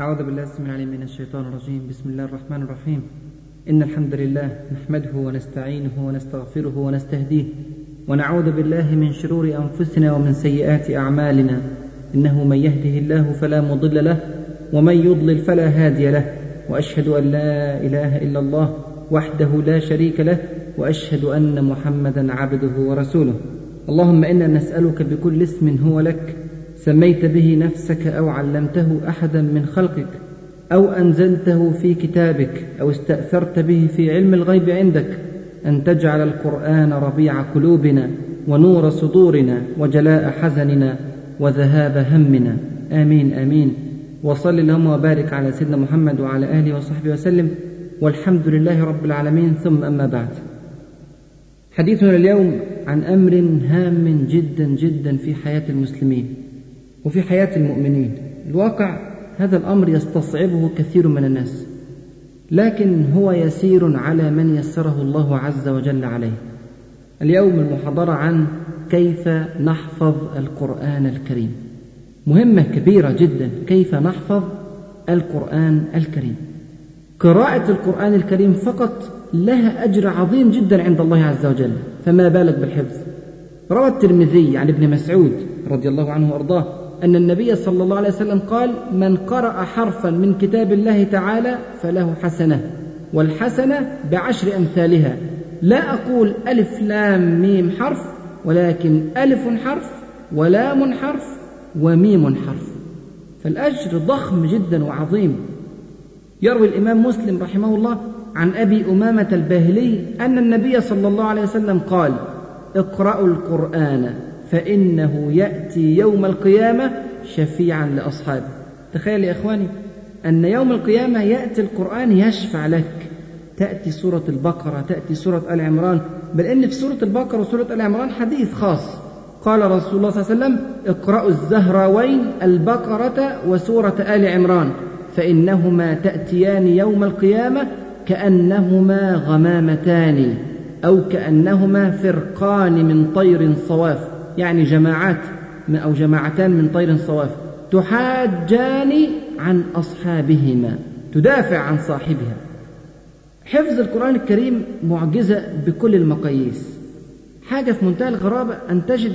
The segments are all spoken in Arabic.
أعوذ بالله السميع العليم من الشيطان الرجيم. بسم الله الرحمن الرحيم. إن الحمد لله نحمده ونستعينه ونستغفره ونستهديه ونعوذ بالله من شرور أنفسنا ومن سيئات أعمالنا. إنه من يهده الله فلا مضل له ومن يضلل فلا هادي له. وأشهد أن لا إله إلا الله وحده لا شريك له وأشهد أن محمدا عبده ورسوله. اللهم إنا نسألك بكل اسم هو لك سميت به نفسك أو علمته أحدا من خلقك أو أنزلته في كتابك أو استأثرت به في علم الغيب عندك أن تجعل القرآن ربيع قلوبنا ونور صدورنا وجلاء حزننا وذهاب همنا. آمين آمين. وصل اللهم وبارك على سيدنا محمد وعلى آله وصحبه وسلم. والحمد لله رب العالمين. ثم أما بعد. حديثنا اليوم عن أمر هام جدا جدا في حياة المسلمين. وفي حياة المؤمنين. الواقع هذا الأمر يستصعبه كثير من الناس. لكن هو يسير على من يسره الله عز وجل عليه. اليوم المحاضرة عن كيف نحفظ القرآن الكريم. مهمة كبيرة جدا. كيف نحفظ القرآن الكريم. قراءة القرآن الكريم فقط لها أجر عظيم جدا عند الله عز وجل. فما بالك بالحفظ؟ روى الترمذي عن ابن مسعود رضي الله عنه وأرضاه. أن النبي صلى الله عليه وسلم قال من قرأ حرفا من كتاب الله تعالى فله حسنة والحسنة بعشر أمثالها. لا أقول ألف لام ميم حرف ولكن ألف حرف ولام حرف وميم حرف. فالأجر ضخم جدا وعظيم. يروي الإمام مسلم رحمه الله عن أبي أمامة الباهلي أن النبي صلى الله عليه وسلم قال اقرأوا القرآن. فإنه يأتي يوم القيامة شفيعا لأصحابه. تخيل يا إخواني أن يوم القيامة يأتي القرآن يشفع لك. تأتي سورة البقرة تأتي سورة آل عمران. بل إن في سورة البقرة وسورة آل عمران حديث خاص. قال رسول الله صلى الله عليه وسلم اقرأوا الزهراوين البقرة وسورة آل عمران. فإنهما تأتيان يوم القيامة كأنهما غمامتان أو كأنهما فرقان من طير صواف. يعني جماعات أو جماعتان من طير صواف تحاجان عن أصحابهما تدافع عن صاحبها. حفظ القرآن الكريم معجزة بكل المقاييس. حاجة في منتهى الغرابة أن تجد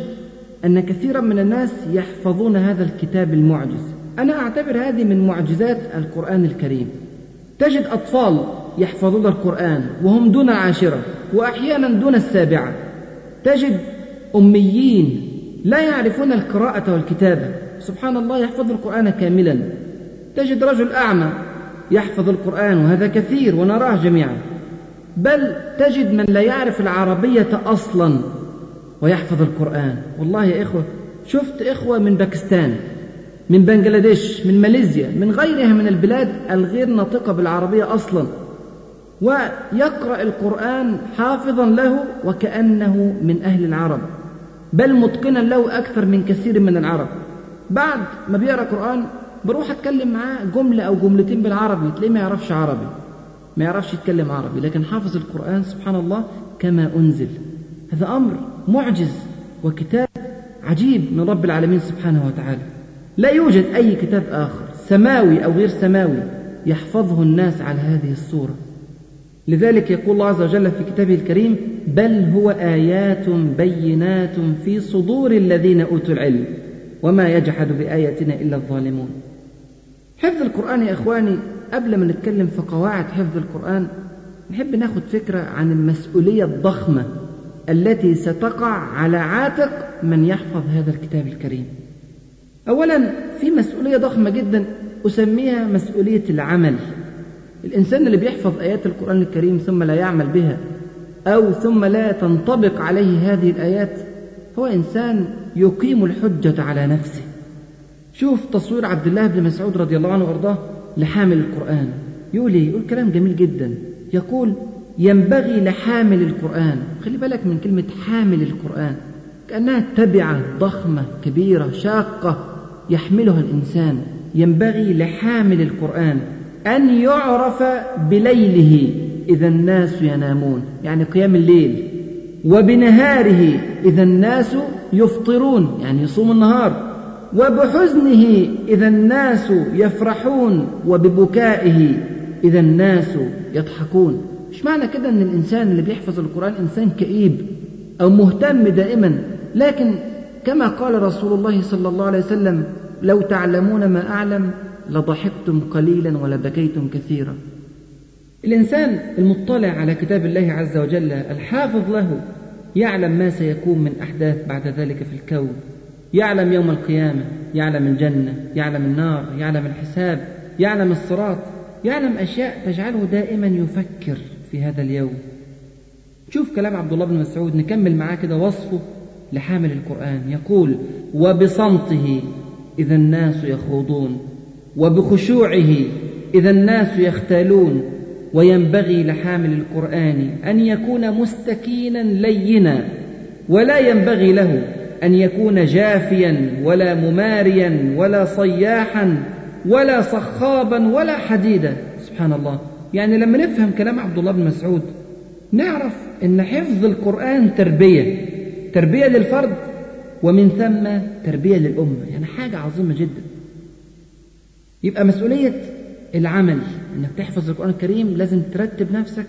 أن كثيرا من الناس يحفظون هذا الكتاب المعجز. أنا أعتبر هذه من معجزات القرآن الكريم. تجد أطفال يحفظون القرآن وهم دون العاشرة وأحيانا دون السابعة. تجد أميين لا يعرفون القراءة والكتابة. سبحان الله يحفظ القرآن كاملا. تجد رجل أعمى يحفظ القرآن وهذا كثير ونراه جميعا. بل تجد من لا يعرف العربية أصلا ويحفظ القرآن. والله يا إخوة شفت إخوة من باكستان من بنغلاديش من ماليزيا من غيرها من البلاد الغير ناطقة بالعربية أصلا. ويقرأ القرآن حافظا له وكأنه من أهل العرب. بل متقنا له أكثر من كثير من العرب. بعد ما بيقرأ قرآن بروح أتكلم معاه جملة أو جملتين بالعربي تلاقيه ما يعرفش عربي ما يعرفش يتكلم عربي. لكن حافظ القرآن سبحان الله كما أنزل. هذا أمر معجز وكتاب عجيب من رب العالمين سبحانه وتعالى. لا يوجد أي كتاب آخر سماوي أو غير سماوي يحفظه الناس على هذه الصورة. لذلك يقول الله عز وجل في كتابه الكريم بل هو آيات بينات في صدور الذين أوتوا العلم وما يجحد بآياتنا إلا الظالمون. حفظ القرآن يا إخواني قبل ما نتكلم في قواعد حفظ القرآن نحب ناخد فكرة عن المسؤولية الضخمة التي ستقع على عاتق من يحفظ هذا الكتاب الكريم. أولا في مسؤولية ضخمة جدا أسميها مسؤولية العمل. الإنسان اللي بيحفظ آيات القرآن الكريم ثم لا يعمل بها أو ثم لا تنطبق عليه هذه الآيات هو إنسان يقيم الحجة على نفسه. شوف تصوير عبد الله بن مسعود رضي الله عنه وأرضاه لحامل القرآن. يقول إيه؟ يقول كلام جميل جدا. يقول ينبغي لحامل القرآن. خلي بالك من كلمة حامل القرآن. كأنها تبعة ضخمة كبيرة شاقة يحملها الإنسان. ينبغي لحامل القرآن. أن يعرف بليله إذا الناس ينامون يعني قيام الليل وبنهاره إذا الناس يفطرون يعني يصوم النهار وبحزنه إذا الناس يفرحون وببكائه إذا الناس يضحكون. مش معنى كده أن الإنسان اللي بيحفظ القرآن إنسان كئيب أو مهتم دائما؟ لكن كما قال رسول الله صلى الله عليه وسلم لو تعلمون ما أعلم لضحكتم قليلا ولبكيتم كثيرا. الإنسان المطلع على كتاب الله عز وجل الحافظ له يعلم ما سيكون من أحداث بعد ذلك في الكون. يعلم يوم القيامة يعلم الجنة يعلم النار يعلم الحساب يعلم الصراط يعلم أشياء تجعله دائما يفكر في هذا اليوم. شوف كلام عبد الله بن مسعود نكمل معاه كده وصفه لحامل القرآن. يقول وبصمته إذا الناس يخوضون. وبخشوعه إذا الناس يختالون وينبغي لحامل القرآن أن يكون مستكينا لينا ولا ينبغي له أن يكون جافيا ولا مماريا ولا صياحا ولا صخابا ولا حديدا. سبحان الله. يعني لما نفهم كلام عبد الله بن مسعود نعرف أن حفظ القرآن تربية تربية للفرد ومن ثم تربية للأمة. يعني حاجة عظيمة جدا. يبقى مسؤولية العمل إنك تحفظ القرآن الكريم لازم ترتب نفسك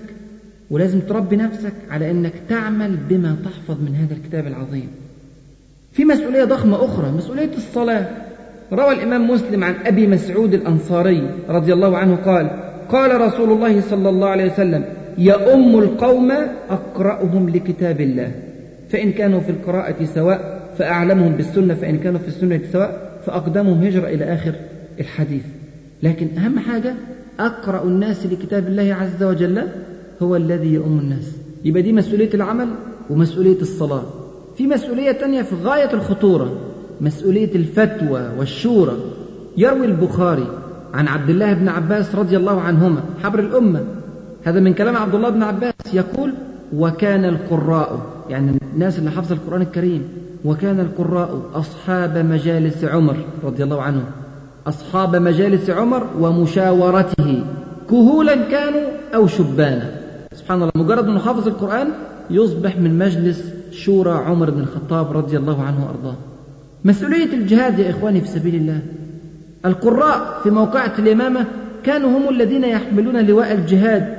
ولازم تربي نفسك على إنك تعمل بما تحفظ من هذا الكتاب العظيم. في مسؤولية ضخمة أخرى مسؤولية الصلاة. روى الإمام مسلم عن أبي مسعود الأنصاري رضي الله عنه قال قال رسول الله صلى الله عليه وسلم يؤم القوم أقرأهم لكتاب الله. فإن كانوا في القراءة سواء فأعلمهم بالسنة فإن كانوا في السنة سواء فأقدمهم هجرة إلى آخر. الحديث. لكن أهم حاجة أقرأ الناس لكتاب الله عز وجل هو الذي يؤم الناس. يبقى دي مسؤولية العمل ومسؤولية الصلاة. في مسؤولية تانية في غاية الخطورة مسؤولية الفتوى والشورى. يروي البخاري عن عبد الله بن عباس رضي الله عنهما حبر الأمة. هذا من كلام عبد الله بن عباس. يقول وكان القراء يعني الناس اللي حفظ القرآن الكريم وكان القراء أصحاب مجالس عمر رضي الله عنه. أصحاب مجالس عمر ومشاورته كهولا كانوا أو شبانا. سبحان الله مجرد أنه حافظ القرآن يصبح من مجلس شورى عمر بن الخطاب رضي الله عنه وأرضاه. مسؤولية الجهاد يا إخواني في سبيل الله. القراء في موقعة الإمامة كانوا هم الذين يحملون لواء الجهاد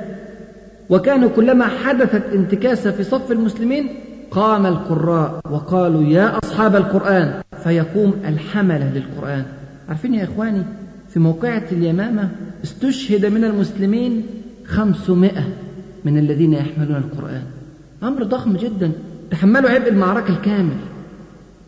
وكانوا كلما حدثت انتكاسة في صف المسلمين قام القراء وقالوا يا أصحاب القرآن فيقوم الحملة للقرآن. عارفين يا إخواني في موقعة اليمامة استشهد من المسلمين خمسمائة من الذين يحملون القرآن. أمر ضخم جدا تحملوا عبء المعركة الكامل.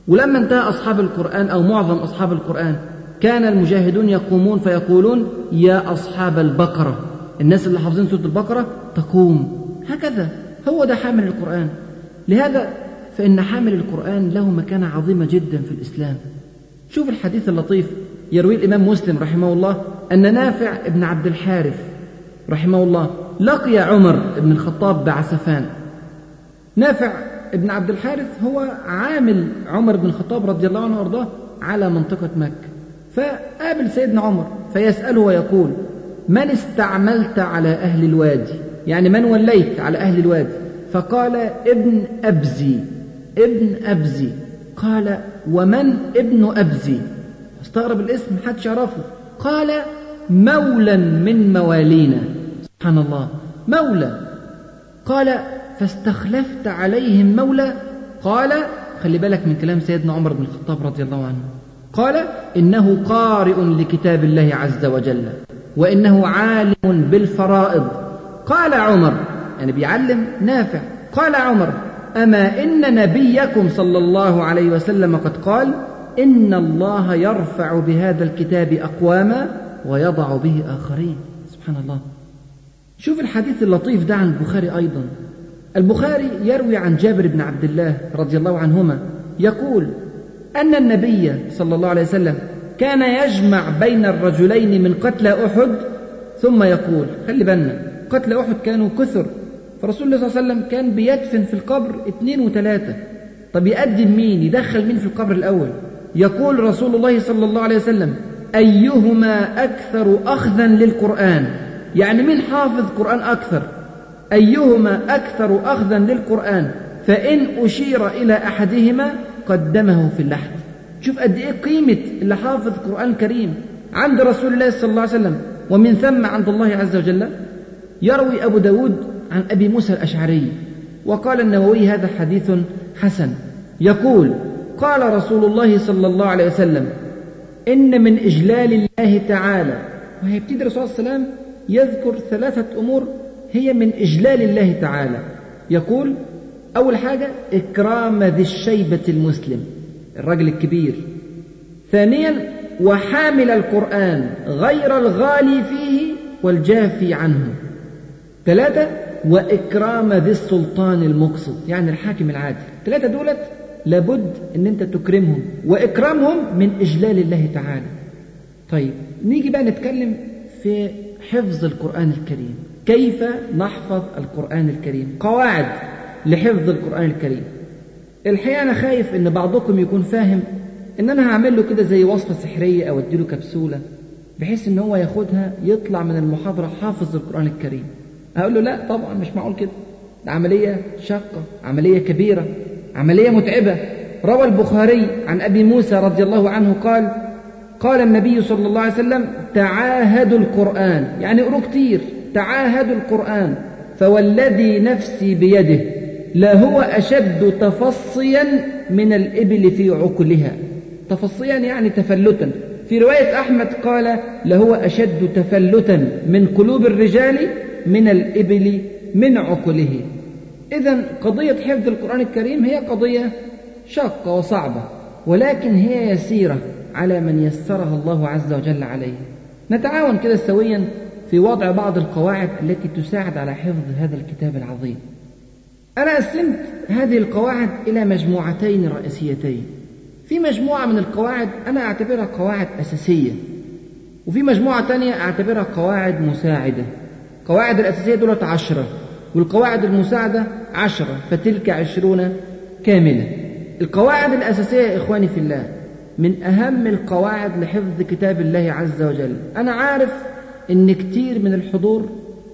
ولما انتهى أصحاب القرآن أو معظم أصحاب القرآن كان المجاهدون يقومون فيقولون يا أصحاب البقرة. الناس اللي حافظين سورة البقرة تقوم. هكذا هو ده حامل القرآن. لهذا فإن حامل القرآن له مكانة عظيمة جدا في الإسلام. شوف الحديث اللطيف. يروي الإمام مسلم رحمه الله أن نافع ابن عبد الحارث رحمه الله لقي عمر بن الخطاب بعسفان. نافع ابن عبد الحارث هو عامل عمر بن الخطاب رضي الله عنه وأرضاه على منطقة مكة. فقابل سيدنا عمر فيسأله ويقول من استعملت على أهل الوادي؟ يعني من وليت على أهل الوادي؟ فقال ابن أبزي ابن أبزي. قال ومن ابن أبزي؟ استغرب الاسم محدش يعرفه. قال مولى من موالينا. سبحان الله. مولى قال فاستخلفت عليهم مولى قال خلي بالك من كلام سيدنا عمر بن الخطاب رضي الله عنه. قال إنه قارئ لكتاب الله عز وجل وإنه عالم بالفرائض. قال عمر يعني بيعلم نافع. قال عمر أما إن نبيكم صلى الله عليه وسلم قد قال إن الله يرفع بهذا الكتاب أقواما ويضع به آخرين. سبحان الله. شوف الحديث اللطيف ده عن البخاري أيضا. البخاري يروي عن جابر بن عبد الله رضي الله عنهما يقول أن النبي صلى الله عليه وسلم كان يجمع بين الرجلين من قتلى أحد ثم يقول خلي بالنا قتلى أحد كانوا كثر. فرسول الله صلى الله عليه وسلم كان بيدفن في القبر اثنين وثلاثة. طب يقدم مين؟ يدخل مين في القبر الأول؟ يقول رسول الله صلى الله عليه وسلم أيهما أكثر أخذا للقرآن؟ يعني مين حافظ قرآن أكثر؟ أيهما أكثر أخذا للقرآن؟ فإن أشير إلى أحدهما قدمه في اللحد. شوف قد إيه قيمة اللي حافظ القرآن الكريم عند رسول الله صلى الله عليه وسلم ومن ثم عند الله عز وجل. يروي أبو داود عن أبي موسى الأشعري وقال النووي هذا حديث حسن. يقول قال رسول الله صلى الله عليه وسلم إن من إجلال الله تعالى وهيبتدي الرسول صلى الله عليه وسلم يذكر ثلاثة أمور هي من إجلال الله تعالى. يقول أول حاجة إكرام ذي الشيبة المسلم الرجل الكبير. ثانيا وحامل القرآن غير الغالي فيه والجافي عنه. ثلاثة وإكرام ذي السلطان المقسط يعني الحاكم العادل ثلاثة دولت لابد أن أنت تكرمهم وإكرامهم من إجلال الله تعالى. طيب نيجي بقى نتكلم في حفظ القرآن الكريم. كيف نحفظ القرآن الكريم؟ قواعد لحفظ القرآن الكريم. الحقيقة أنا خايف إن بعضكم يكون فاهم إن أنا هعمل له كده زي وصفة سحرية أو أديله كبسولة بحيث إن هو ياخدها يطلع من المحاضرة حافظ القرآن الكريم. أقول له لا طبعا مش معقول كده. ده عملية شاقة عملية كبيرة. عملية متعبة. روى البخاري عن أبي موسى رضي الله عنه قال قال النبي صلى الله عليه وسلم تعاهدوا القرآن. يعني اقروا كتير. تعاهدوا القرآن فوالذي نفسي بيده لهو أشد تفصيا من الإبل في عقلها. تفصيا يعني تفلتا. في رواية أحمد قال لهو أشد تفلتا من قلوب الرجال من الإبل من عقله. إذا قضية حفظ القرآن الكريم هي قضية شاقة وصعبة ولكن هي يسيرة على من يسرها الله عز وجل عليه. نتعاون كده سويا في وضع بعض القواعد التي تساعد على حفظ هذا الكتاب العظيم. أنا قسمت هذه القواعد إلى مجموعتين رئيسيتين. في مجموعة من القواعد أنا أعتبرها قواعد أساسية وفي مجموعة تانية أعتبرها قواعد مساعدة. قواعد الأساسية دولت عشرة. والقواعد المساعدة عشرة فتلك عشرون كاملة. القواعد الأساسية يا إخواني في الله من أهم القواعد لحفظ كتاب الله عز وجل. أنا عارف إن كتير من الحضور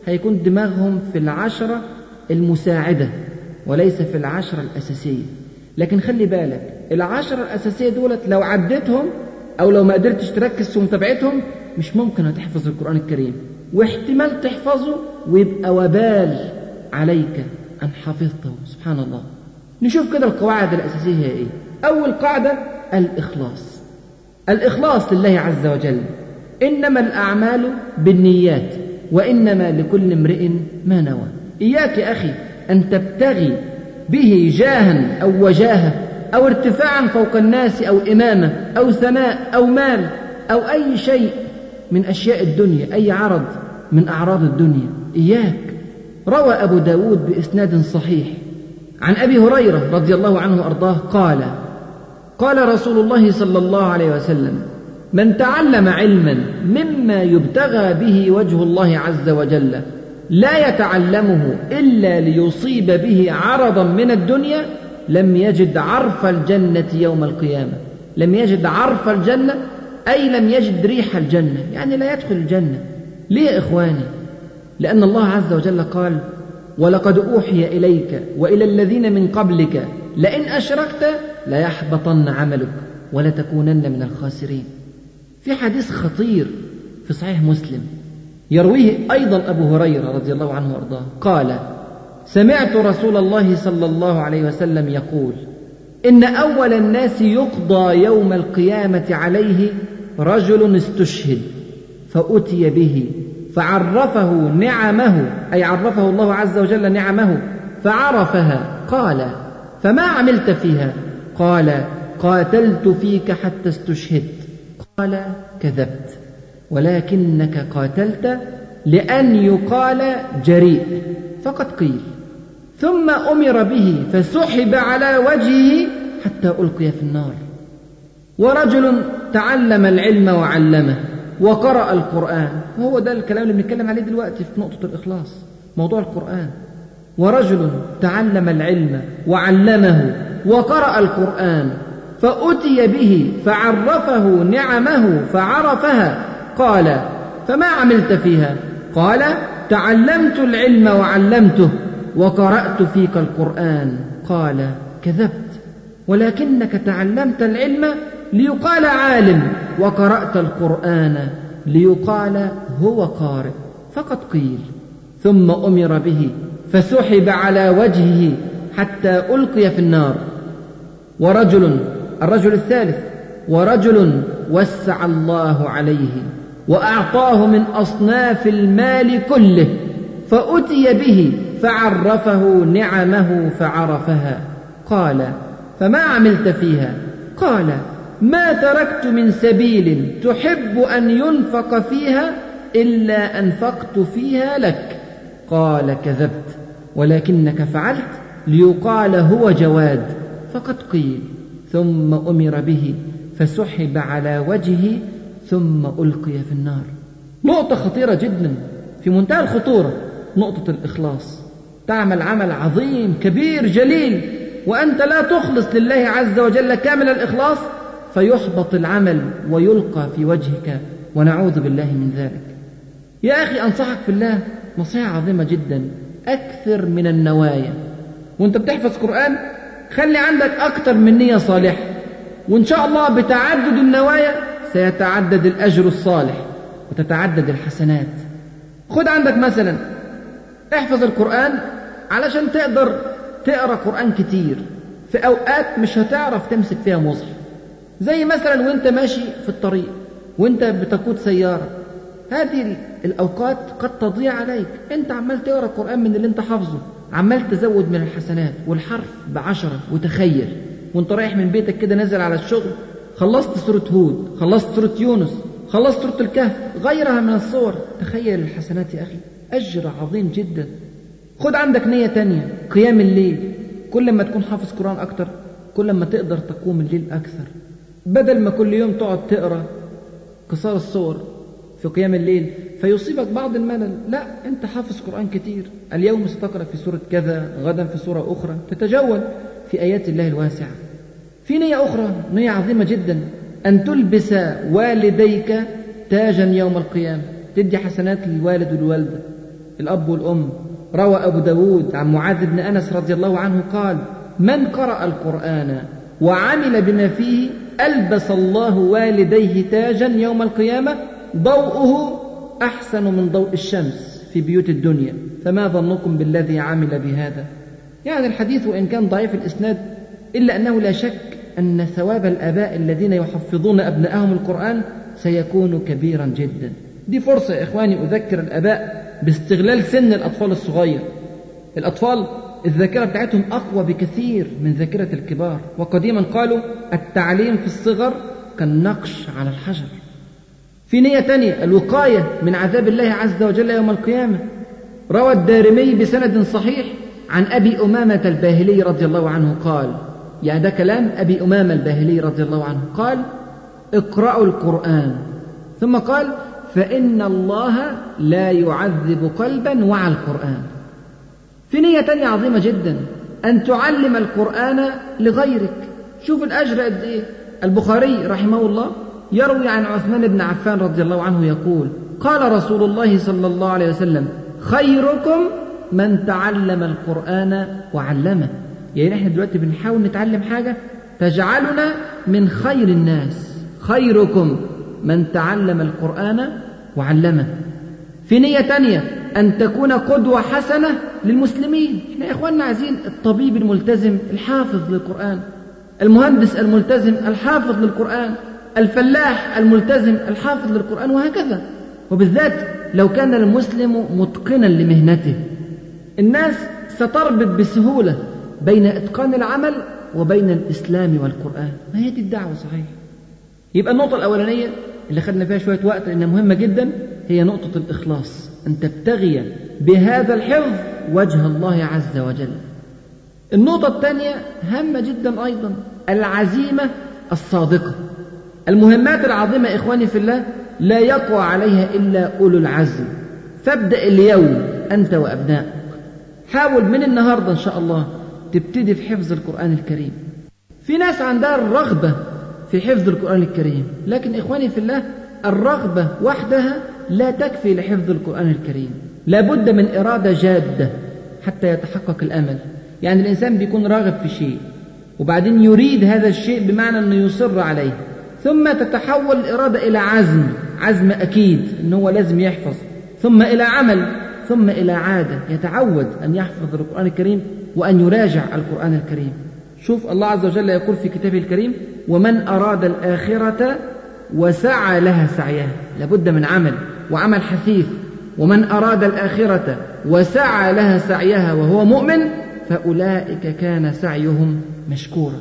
هيكون دماغهم في العشرة المساعدة وليس في العشرة الأساسية. لكن خلي بالك العشرة الأساسية دولت لو عديتهم أو لو ما قدرتش تركز في متابعتهم مش ممكن هتحفظ القرآن الكريم. واحتمال تحفظه ويبقى وبال. عليك أن حفظته. سبحان الله. نشوف كده القواعد الأساسية هي إيه؟ أول قاعدة الإخلاص. الإخلاص لله عز وجل. إنما الأعمال بالنيات وإنما لكل امرئ ما نوى. إياك يا أخي أن تبتغي به جاها أو وجاهة أو ارتفاعا فوق الناس أو إمامة أو ثناء أو مال أو أي شيء من أشياء الدنيا أي عرض من أعراض الدنيا. إياك. روى أبو داود بإسناد صحيح. عن أبي هريرة رضي الله عنه وأرضاه قال قال رسول الله صلى الله عليه وسلم من تعلم علما مما يبتغى به وجه الله عز وجل لا يتعلمه إلا ليصيب به عرضا من الدنيا لم يجد عرف الجنة يوم القيامة. لم يجد عرف الجنة أي لم يجد ريح الجنة يعني لا يدخل الجنة. ليه يا لأن الله عز وجل قال ولقد أوحي إليك وإلى الذين من قبلك لئن أشركت ليحبطن عملك ولتكونن من الخاسرين. في حديث خطير في صحيح مسلم يرويه أيضا أبو هريرة رضي الله عنه وأرضاه قال سمعت رسول الله صلى الله عليه وسلم يقول إن أول الناس يقضى يوم القيامة عليه رجل استشهد فأتي به فعرفه نعمه أي عرفه الله عز وجل نعمه فعرفها قال فما عملت فيها؟ قال قاتلت فيك حتى استشهدت. قال كذبت ولكنك قاتلت لأن يقال جريء. فقد قيل ثم أمر به فسحب على وجهه حتى ألقي في النار. ورجل تعلم العلم وعلمه. وقرأ القرآن. وهو ده الكلام اللي بنتكلم عليه دلوقتي في نقطة الإخلاص. موضوع القرآن. ورجل تعلم العلم وعلمه وقرأ القرآن فأتي به فعرفه نعمه فعرفها. قال فما عملت فيها؟ قال تعلمت العلم وعلمته وقرأت فيك القرآن. قال كذبت. ولكنك تعلمت العلم ليقال عالم وقرأت القرآن ليقال هو قارئ. فقد قيل. ثم أمر به فسحب على وجهه حتى ألقي في النار. ورجل الرجل الثالث ورجل وسع الله عليه وأعطاه من أصناف المال كله فأتي به فعرفه نعمه فعرفها. قال فما عملت فيها؟ قال ما تركت من سبيل تحب أن ينفق فيها إلا أنفقت فيها لك. قال كذبت ولكنك فعلت ليقال هو جواد. فقد قيل ثم أمر به فسحب على وجهه ثم ألقي في النار. نقطة خطيرة جدا في منتهى الخطورة. نقطة الإخلاص. تعمل عمل عظيم كبير جليل وأنت لا تخلص لله عز وجل كامل الإخلاص فيحبط العمل ويلقى في وجهك ونعوذ بالله من ذلك. يا أخي أنصحك بالله نصيحة عظيمة جدا أكثر من النوايا. وأنت بتحفظ قرآن خلي عندك أكثر من نية صالحة. وإن شاء الله بتعدد النوايا سيتعدد الأجر الصالح وتتعدد الحسنات. خد عندك مثلا احفظ القرآن علشان تقدر تقرأ قرآن كتير. في أوقات مش هتعرف تمسك فيها مصحف. زي مثلا وانت ماشي في الطريق وانت بتقود سيارة. هذه الأوقات قد تضيع عليك. انت عمال تقرأ القرآن من اللي انت حافظه. عمال تزود من الحسنات والحرف بعشرة وتخيل. وانت رايح من بيتك كده نازل على الشغل خلصت سورة هود خلصت سورة يونس خلصت سورة الكهف غيرها من الصور. تخيل الحسنات يا أخي. أجر عظيم جدا. خد عندك نية تانية قيام الليل. كل ما تكون حافظ قرآن أكتر كل ما تقدر تقوم الليل أكثر. بدل ما كل يوم تقعد تقرأ قصار الصور في قيام الليل فيصيبك بعض الملل. لا أنت حافظ قرآن كتير. اليوم ستقرأ في سورة كذا غدا في سورة أخرى. تتجول في آيات الله الواسعة. في نية أخرى نية عظيمة جدا. أن تلبس والديك تاجا يوم القيامة. تدي حسنات للوالد والوالدة. الأب والأم. روى أبو داود عن معاذ بن أنس رضي الله عنه قال من قرأ القرآن وعمل بما فيه ألبس الله والديه تاجا يوم القيامة ضوءه أحسن من ضوء الشمس في بيوت الدنيا. فما ظنكم بالذي عمل بهذا؟ يعني الحديث وإن كان ضعيف الإسناد إلا أنه لا شك أن ثواب الآباء الذين يحفظون أبنائهم القرآن سيكون كبيرا جدا. دي فرصة يا إخواني أذكر الآباء باستغلال سن الأطفال الصغير. الأطفال الذاكرة بتاعتهم أقوى بكثير من ذاكرة الكبار. وقديما قالوا التعليم في الصغر كالنقش على الحجر. في نية تانية الوقاية من عذاب الله عز وجل يوم القيامة. روى الدارمي بسند صحيح عن أبي أمامة الباهلي رضي الله عنه قال يعني ده كلام أبي أمامة الباهلي رضي الله عنه. قال اقرأوا القرآن. ثم قال فإن الله لا يعذب قلبا وعى القرآن. في نية تانية عظيمة جدا أن تعلم القرآن لغيرك. شوف الأجر قد إيه؟ البخاري رحمه الله يروي عن عثمان بن عفان رضي الله عنه يقول قال رسول الله صلى الله عليه وسلم خيركم من تعلم القرآن وعلمه. يعني إحنا دلوقتي بنحاول نتعلم حاجة تجعلنا من خير الناس. خيركم من تعلم القرآن وعلمه. في نية تانية أن تكون قدوة حسنة للمسلمين. إحنا يا إخواننا عايزين الطبيب الملتزم الحافظ للقرآن المهندس الملتزم الحافظ للقرآن الفلاح الملتزم الحافظ للقرآن وهكذا. وبالذات لو كان المسلم متقنا لمهنته. الناس ستربط بسهولة بين إتقان العمل وبين الإسلام والقرآن. ما هي دي الدعوة صحيح؟ يبقى النقطة الأولانية اللي خدنا فيها شوية وقت لأنها مهمة جدا هي نقطة الإخلاص. أن تبتغي بهذا الحفظ وجه الله عز وجل. النقطة الثانية هامة جدا أيضا العزيمة الصادقة. المهمات العظيمة إخواني في الله لا يقوى عليها إلا أولو العزم. فابدأ اليوم أنت وأبنائك. حاول من النهاردة إن شاء الله تبتدي في حفظ القرآن الكريم. في ناس عندها الرغبة في حفظ القرآن الكريم لكن إخواني في الله الرغبة وحدها لا تكفي لحفظ القرآن الكريم. لابد من إرادة جادة حتى يتحقق الأمل. يعني الإنسان بيكون راغب في شيء وبعدين يريد هذا الشيء بمعنى أنه يصر عليه. ثم تتحول الإرادة إلى عزم عزم أكيد إن هو لازم يحفظ. ثم إلى عمل ثم إلى عادة. يتعود أن يحفظ القرآن الكريم وأن يراجع القرآن الكريم. شوف الله عز وجل يقول في كتابه الكريم ومن أراد الآخرة وسعى لها سعيها. لابد من عمل. وعمل حثيث ومن أراد الآخرة وسعى لها سعيها وهو مؤمن فأولئك كان سعيهم مشكورا.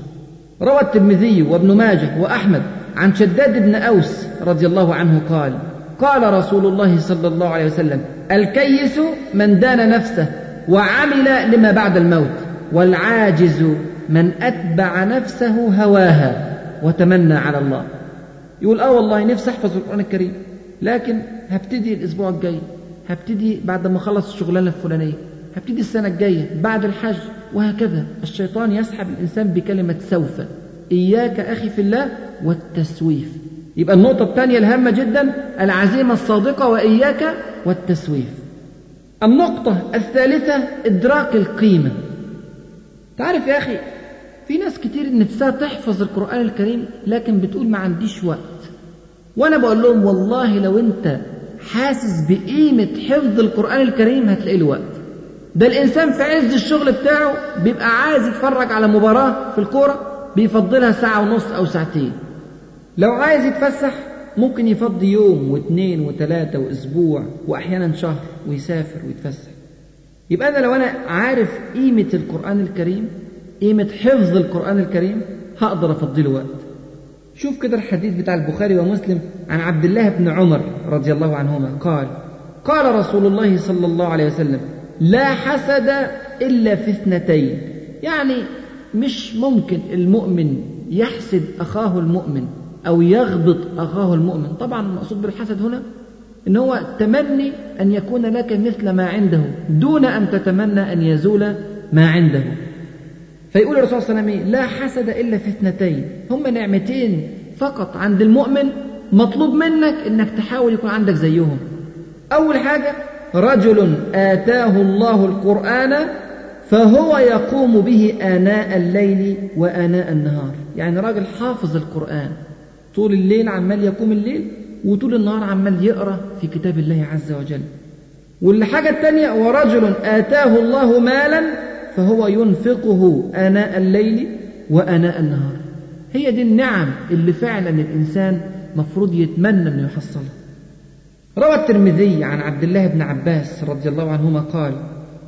روى الترمذي وابن ماجه وأحمد عن شداد بن أوس رضي الله عنه قال قال رسول الله صلى الله عليه وسلم الكيس من دان نفسه وعمل لما بعد الموت والعاجز من أتبع نفسه هواها وتمنى على الله. يقول آه والله نفسي أحفظ القرآن الكريم. لكن هبتدي الأسبوع الجاي هبتدي بعد ما اخلص الشغلانة الفلانية هبتدي السنة الجاية بعد الحج وهكذا. الشيطان يسحب الإنسان بكلمة سوف. إياك أخي في الله والتسويف. يبقى النقطة الثانية الهامة جدا العزيمة الصادقة وإياك والتسويف. النقطة الثالثة إدراك القيمة. تعرف يا أخي في ناس كتير نفسها تحفظ القرآن الكريم لكن بتقول ما عنديش وقت. وأنا بقول لهم والله لو أنت حاسس بقيمة حفظ القرآن الكريم هتلاقي له وقت ده الإنسان في عز الشغل بتاعه بيبقى عايز يتفرج على مباراة في الكورة بيفضلها ساعة ونص أو ساعتين. لو عايز يتفسح ممكن يفضي يوم واثنين وثلاثة وأسبوع وأحيانا شهر ويسافر ويتفسح. يبقى أنا لو أنا عارف قيمة القرآن الكريم قيمة حفظ القرآن الكريم هقدر أفضي له وقت. شوف كده الحديث بتاع البخاري ومسلم عن عبد الله بن عمر رضي الله عنهما. قال قال رسول الله صلى الله عليه وسلم لا حسد إلا في اثنتين. يعني مش ممكن المؤمن يحسد أخاه المؤمن أو يغبط أخاه المؤمن. طبعا المقصود بالحسد هنا إن هو تمني أن يكون لك مثل ما عنده دون أن تتمنى أن يزول ما عنده. فيقول الرسول صلى الله عليه وسلم لا حسد إلا في اثنتين. هم نعمتين فقط عند المؤمن مطلوب منك أنك تحاول يكون عندك زيهم. أول حاجة رجل آتاه الله القرآن فهو يقوم به آناء الليل وآناء النهار. يعني راجل حافظ القرآن. طول الليل عمال يقوم الليل وطول النهار عمال يقرأ في كتاب الله عز وجل. والحاجة الثانية ورجل آتاه الله مالا فهو ينفقه آناء الليل وآناء النهار. هي دي النعم اللي فعلا الإنسان مفروض يتمنى أنه يحصلها روى الترمذي عن عبد الله بن عباس رضي الله عنهما قال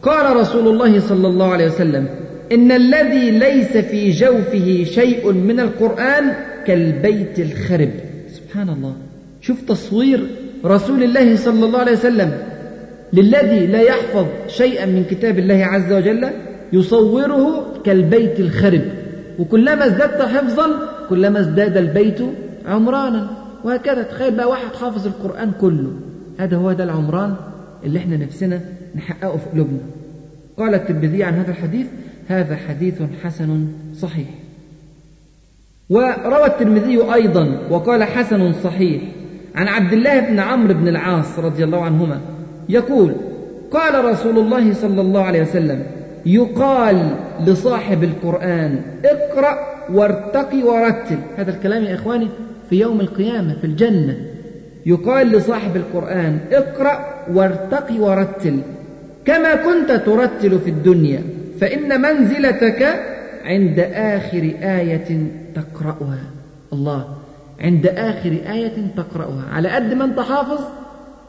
قال رسول الله صلى الله عليه وسلم إن الذي ليس في جوفه شيء من القرآن كالبيت الخرب. سبحان الله. شوف تصوير رسول الله صلى الله عليه وسلم. للذي لا يحفظ شيئا من كتاب الله عز وجل يصوره كالبيت الخرب. وكلما ازددت حفظا كلما ازداد البيت عمرانا. وهكذا. تخيل بقى واحد حافظ القرآن كله. هذا هو ده العمران اللي إحنا نفسنا نحققه في قلوبنا. قال الترمذي عن هذا الحديث هذا حديث حسن صحيح. وروى الترمذي أيضا وقال حسن صحيح. عن عبد الله بن عمرو بن العاص رضي الله عنهما يقول قال رسول الله صلى الله عليه وسلم يقال لصاحب القرآن اقرأ وارتقي ورتل. هذا الكلام يا إخواني في يوم القيامة في الجنة. يقال لصاحب القرآن اقرأ وارتقي ورتل. كما كنت ترتل في الدنيا فإن منزلتك عند آخر آية تقرأها. الله عند آخر آية تقرأها. على قد ما أنت حافظ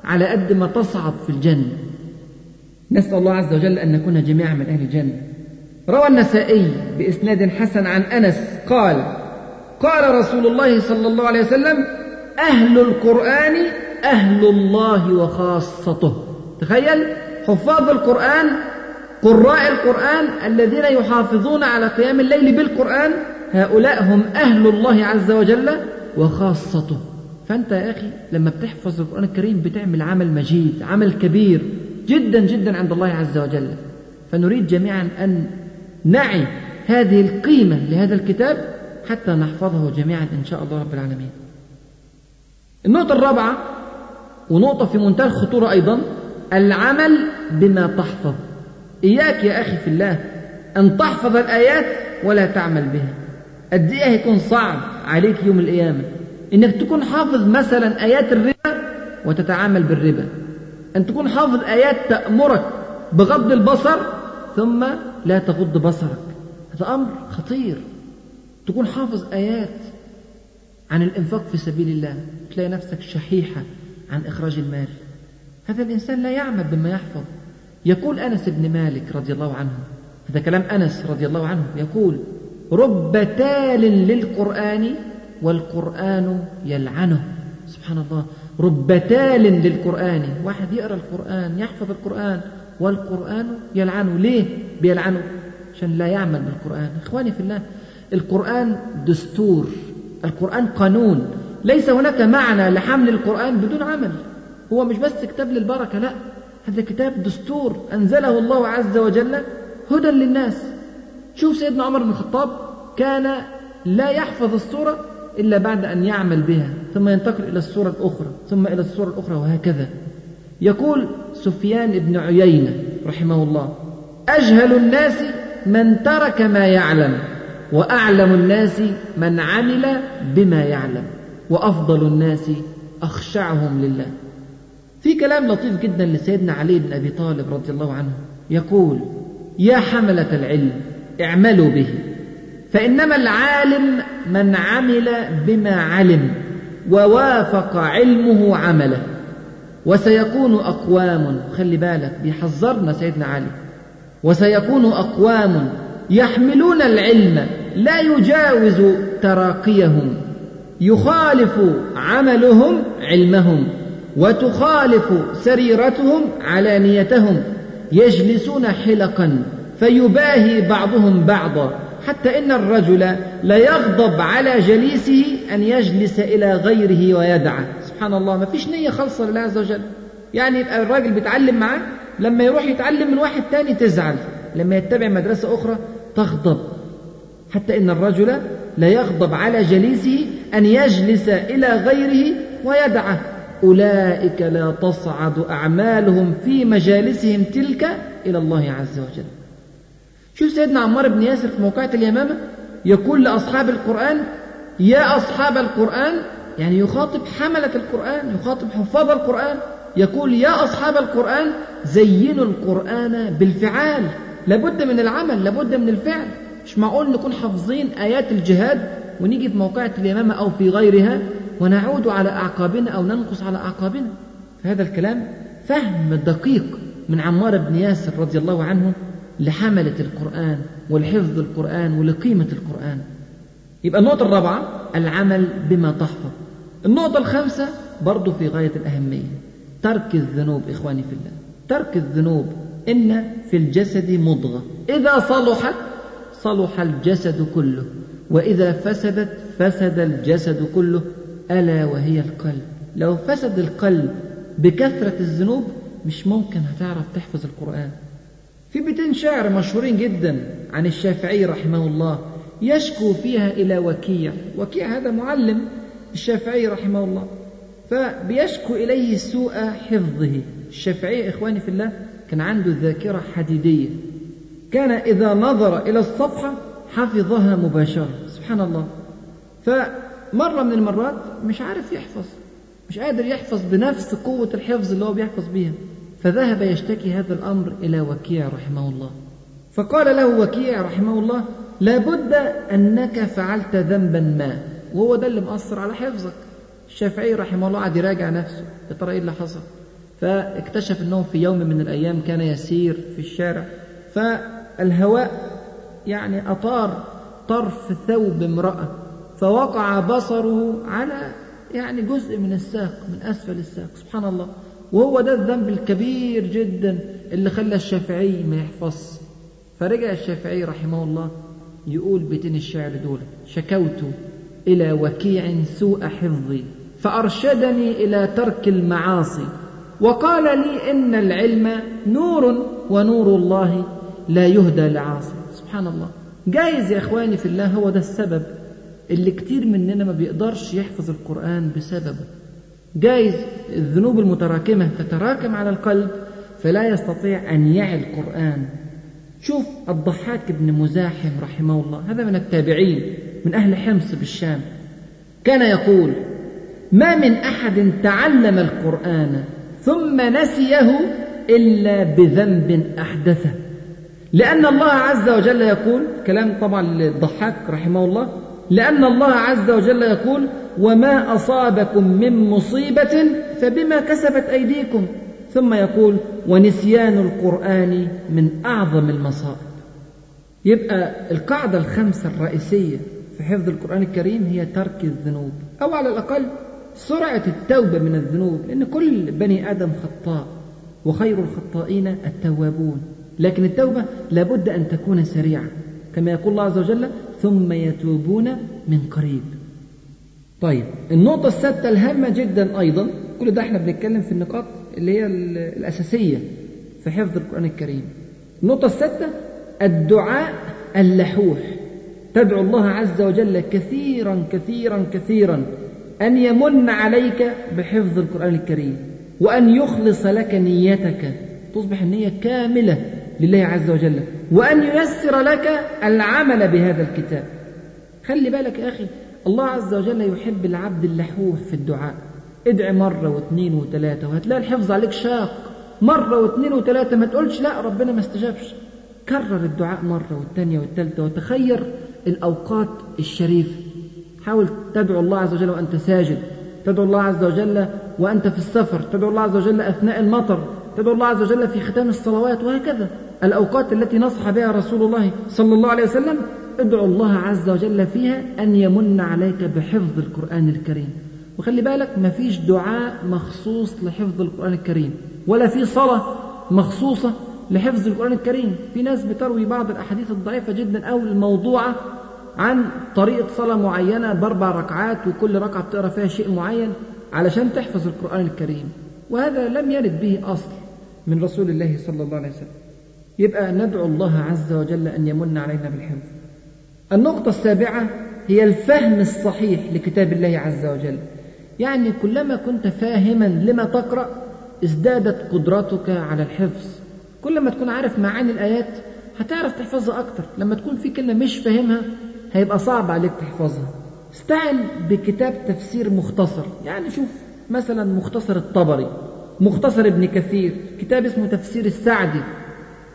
على قد ما تصعد في الجنة. نسأل الله عز وجل أن نكون جميعا من أهل الجنة. روى النسائي بإسناد حسن عن أنس قال قال رسول الله صلى الله عليه وسلم أهل القرآن أهل الله وخاصته. تخيل حفاظ القرآن قراء القرآن الذين يحافظون على قيام الليل بالقرآن هؤلاء هم أهل الله عز وجل وخاصته. فأنت يا أخي لما بتحفظ القرآن الكريم بتعمل عمل مجيد عمل كبير. جدا جدا عند الله عز وجل. فنريد جميعا أن نعي هذه القيمة لهذا الكتاب حتى نحفظه جميعا إن شاء الله رب العالمين. النقطة الرابعة ونقطة في منتهى الخطورة أيضا العمل بما تحفظ. إياك يا أخي في الله أن تحفظ الآيات ولا تعمل بها. قد إيه هيكون صعب عليك يوم القيامة إنك تكون حافظ مثلا آيات الربا وتتعامل بالربا. أن تكون حافظ آيات تأمرك بغض البصر ثم لا تغض بصرك. هذا أمر خطير. تكون حافظ آيات عن الإنفاق في سبيل الله تلاقي نفسك شحيحة عن إخراج المال. هذا الإنسان لا يعمل بما يحفظ. يقول أنس بن مالك رضي الله عنه هذا كلام أنس رضي الله عنه يقول رب تال للقرآن والقرآن يلعنه. سبحان الله. رب تال للقرآن. واحد يقرأ القرآن يحفظ القرآن. والقرآن يلعنه. ليه؟ بيلعنه. عشان لا يعمل بالقرآن. إخواني في الله القرآن دستور. القرآن قانون. ليس هناك معنى لحمل القرآن بدون عمل. هو مش بس كتاب للبركة لا. هذا كتاب دستور. أنزله الله عز وجل هدى للناس. شوف سيدنا عمر بن الخطاب كان لا يحفظ السورة إلا بعد أن يعمل بها. ثم ينتقل إلى السورة الأخرى ثم إلى السورة الأخرى وهكذا. يقول سفيان بن عيينة رحمه الله أجهل الناس من ترك ما يعلم وأعلم الناس من عمل بما يعلم وأفضل الناس أخشعهم لله. في كلام لطيف جدا لسيدنا علي بن أبي طالب رضي الله عنه يقول يا حملة العلم اعملوا به فإنما العالم من عمل بما علم. ووافق علمه عمله. وسيكون أقوام خلي بالك بيحذرنا سيدنا علي. وسيكون أقوام يحملون العلم لا يجاوز تراقيهم. يخالف عملهم علمهم وتخالف سريرتهم علانيتهم. يجلسون حلقا فيباهي بعضهم بعضا. حتى إن الرجل ليغضب على جليسه أن يجلس إلى غيره ويدعه. سبحان الله ما فيش نية خالصة لله عز وجل. يعني يبقى الراجل بيتعلم معاه لما يروح يتعلم من واحد تاني تزعل. لما يتبع مدرسة أخرى تغضب. حتى إن الرجل لا يغضب على جليسه أن يجلس إلى غيره ويدعه. أولئك لا تصعد أعمالهم في مجالسهم تلك إلى الله عز وجل. شوف سيدنا عمار بن ياسر في موقعة اليمامة؟ يقول لأصحاب القرآن يا أصحاب القرآن يعني يخاطب حملة القرآن يخاطب حفاظ القرآن يقول يا أصحاب القرآن زينوا القرآن بالفعال. لابد من العمل لابد من الفعل. مش معقول نكون حافظين آيات الجهاد ونيجي في موقعة اليمامة أو في غيرها ونعود على أعقابنا أو ننقص على أعقابنا؟ فهذا الكلام فهم دقيق من عمار بن ياسر رضي الله عنه لحملة القرآن ولحفظ القرآن ولقيمة القرآن. يبقى النقطة الرابعة العمل بما تحفظ. النقطة الخامسة برضو في غاية الأهمية ترك الذنوب إخواني في الله. ترك الذنوب إن في الجسد مضغة. إذا صلحت صلح الجسد كله. وإذا فسدت فسد الجسد كله. ألا وهي القلب. لو فسد القلب بكثرة الذنوب مش ممكن هتعرف تحفظ القرآن. في بيتين شعر مشهورين جدا عن الشافعي رحمه الله يشكو فيها إلى وكيع. وكيع هذا معلم الشافعي رحمه الله فبيشكو إليه سوء حفظه. الشافعي إخواني في الله كان عنده ذاكرة حديدية. كان إذا نظر إلى الصفحة حفظها مباشرة. سبحان الله. فمرة من المرات مش عارف يحفظ مش قادر يحفظ بنفس قوة الحفظ اللي هو بيحفظ بيها. فذهب يشتكي هذا الأمر إلى وكيع رحمه الله. فقال له وكيع رحمه الله لابد أنك فعلت ذنبا ما. وهو ده اللي مأثر على حفظك. الشافعي رحمه الله قعد يراجع نفسه يا ترى إيه اللي حصل؟ فاكتشف إنه في يوم من الأيام كان يسير في الشارع. فالهواء يعني أطار طرف ثوب امرأة فوقع بصره على يعني جزء من الساق من أسفل الساق. سبحان الله. وهو ده الذنب الكبير جدا اللي خلى الشافعي ما يحفظ. فرجع الشافعي رحمه الله يقول بيتين الشعر دول شكوت إلى وكيع سوء حفظي فأرشدني إلى ترك المعاصي وقال لي إن العلم نور ونور الله لا يهدى لعاصي. سبحان الله. جايز يا إخواني في الله هو ده السبب اللي كتير مننا ما بيقدرش يحفظ القرآن بسببه. جايز الذنوب المتراكمة تتراكم على القلب فلا يستطيع أن يعي القرآن. شوف الضحاك بن مزاحم رحمه الله هذا من التابعين من أهل حمص بالشام. كان يقول ما من أحد تعلم القرآن ثم نسيه إلا بذنب أحدثه. لأن الله عز وجل يقول كلام طبعا للضحاك رحمه الله لأن الله عز وجل يقول وما أصابكم من مصيبة فبما كسبت أيديكم. ثم يقول ونسيان القرآن من أعظم المصائب. يبقى القاعدة الخمسة الرئيسية في حفظ القرآن الكريم هي ترك الذنوب أو على الأقل سرعة التوبة من الذنوب لأن كل بني آدم خطاء وخير الخطائين التوابون. لكن التوبة لابد أن تكون سريعة كما يقول الله عز وجل ثم يتوبون من قريب. طيب النقطة السادسة الهامة جدا أيضا كل ده إحنا بنتكلم في النقاط اللي هي الأساسية في حفظ القرآن الكريم. النقطة السادسة الدعاء اللحوح. تدعو الله عز وجل كثيرا كثيرا كثيرا أن يمن عليك بحفظ القرآن الكريم وأن يخلص لك نيتك. تصبح النية كاملة لله عز وجل وأن ييسر لك العمل بهذا الكتاب. خلي بالك يا أخي الله عز وجل يحب العبد اللحوح في الدعاء. ادعي مرة واثنين وثلاثة وهتلاقي الحفظ عليك شاق. مرة واثنين وثلاثة ما تقولش لا ربنا ما استجابش. كرر الدعاء مرة والثانية والثالثة وتخير الأوقات الشريفة حاول تدعو الله عز وجل وأنت ساجد. تدعو الله عز وجل وأنت في السفر. تدعو الله عز وجل أثناء المطر. تدعو الله عز وجل في ختام الصلوات وهكذا. الأوقات التي نصح بها رسول الله صلى الله عليه وسلم ادعو الله عز وجل فيها أن يمن عليك بحفظ القرآن الكريم. وخلي بالك ما فيش دعاء مخصوص لحفظ القرآن الكريم ولا في صلاة مخصوصة لحفظ القرآن الكريم. في ناس بتروي بعض الأحاديث الضعيفة جدا أو الموضوعة عن طريقة صلاة معينة بأربع ركعات وكل ركعة بتقرأ فيها شيء معين علشان تحفظ القرآن الكريم. وهذا لم يرد به أصل من رسول الله صلى الله عليه وسلم. يبقى ندعو الله عز وجل أن يمن علينا بالحفظ. النقطة السابعة هي الفهم الصحيح لكتاب الله عز وجل. يعني كلما كنت فاهما لما تقرأ ازدادت قدرتك على الحفظ. كلما تكون عارف معاني الآيات هتعرف تحفظها أكتر. لما تكون في كلمة مش فاهمها هيبقى صعب عليك تحفظها. استعن بكتاب تفسير مختصر. يعني شوف مثلا مختصر الطبري مختصر ابن كثير كتاب اسمه تفسير السعدي.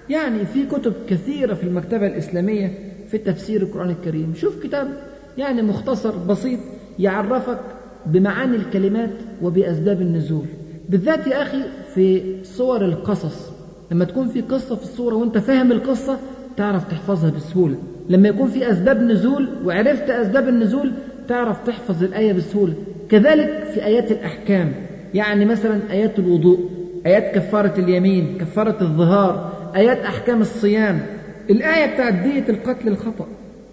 يعني في كتب كثيرة في المكتبة الإسلامية في تفسير القرآن الكريم. شوف كتاب يعني مختصر بسيط يعرفك بمعاني الكلمات وبأسباب النزول. بالذات يا أخي في صور القصص. لما تكون في قصة في الصورة وأنت فاهم القصة تعرف تحفظها بسهولة. لما يكون في أسباب نزول وعرفت أسباب النزول تعرف تحفظ الآية بسهولة. كذلك في آيات الأحكام. يعني مثلا آيات الوضوء آيات كفارة اليمين كفارة الظهار آيات أحكام الصيام. الآية بتاعت دية القتل الخطأ.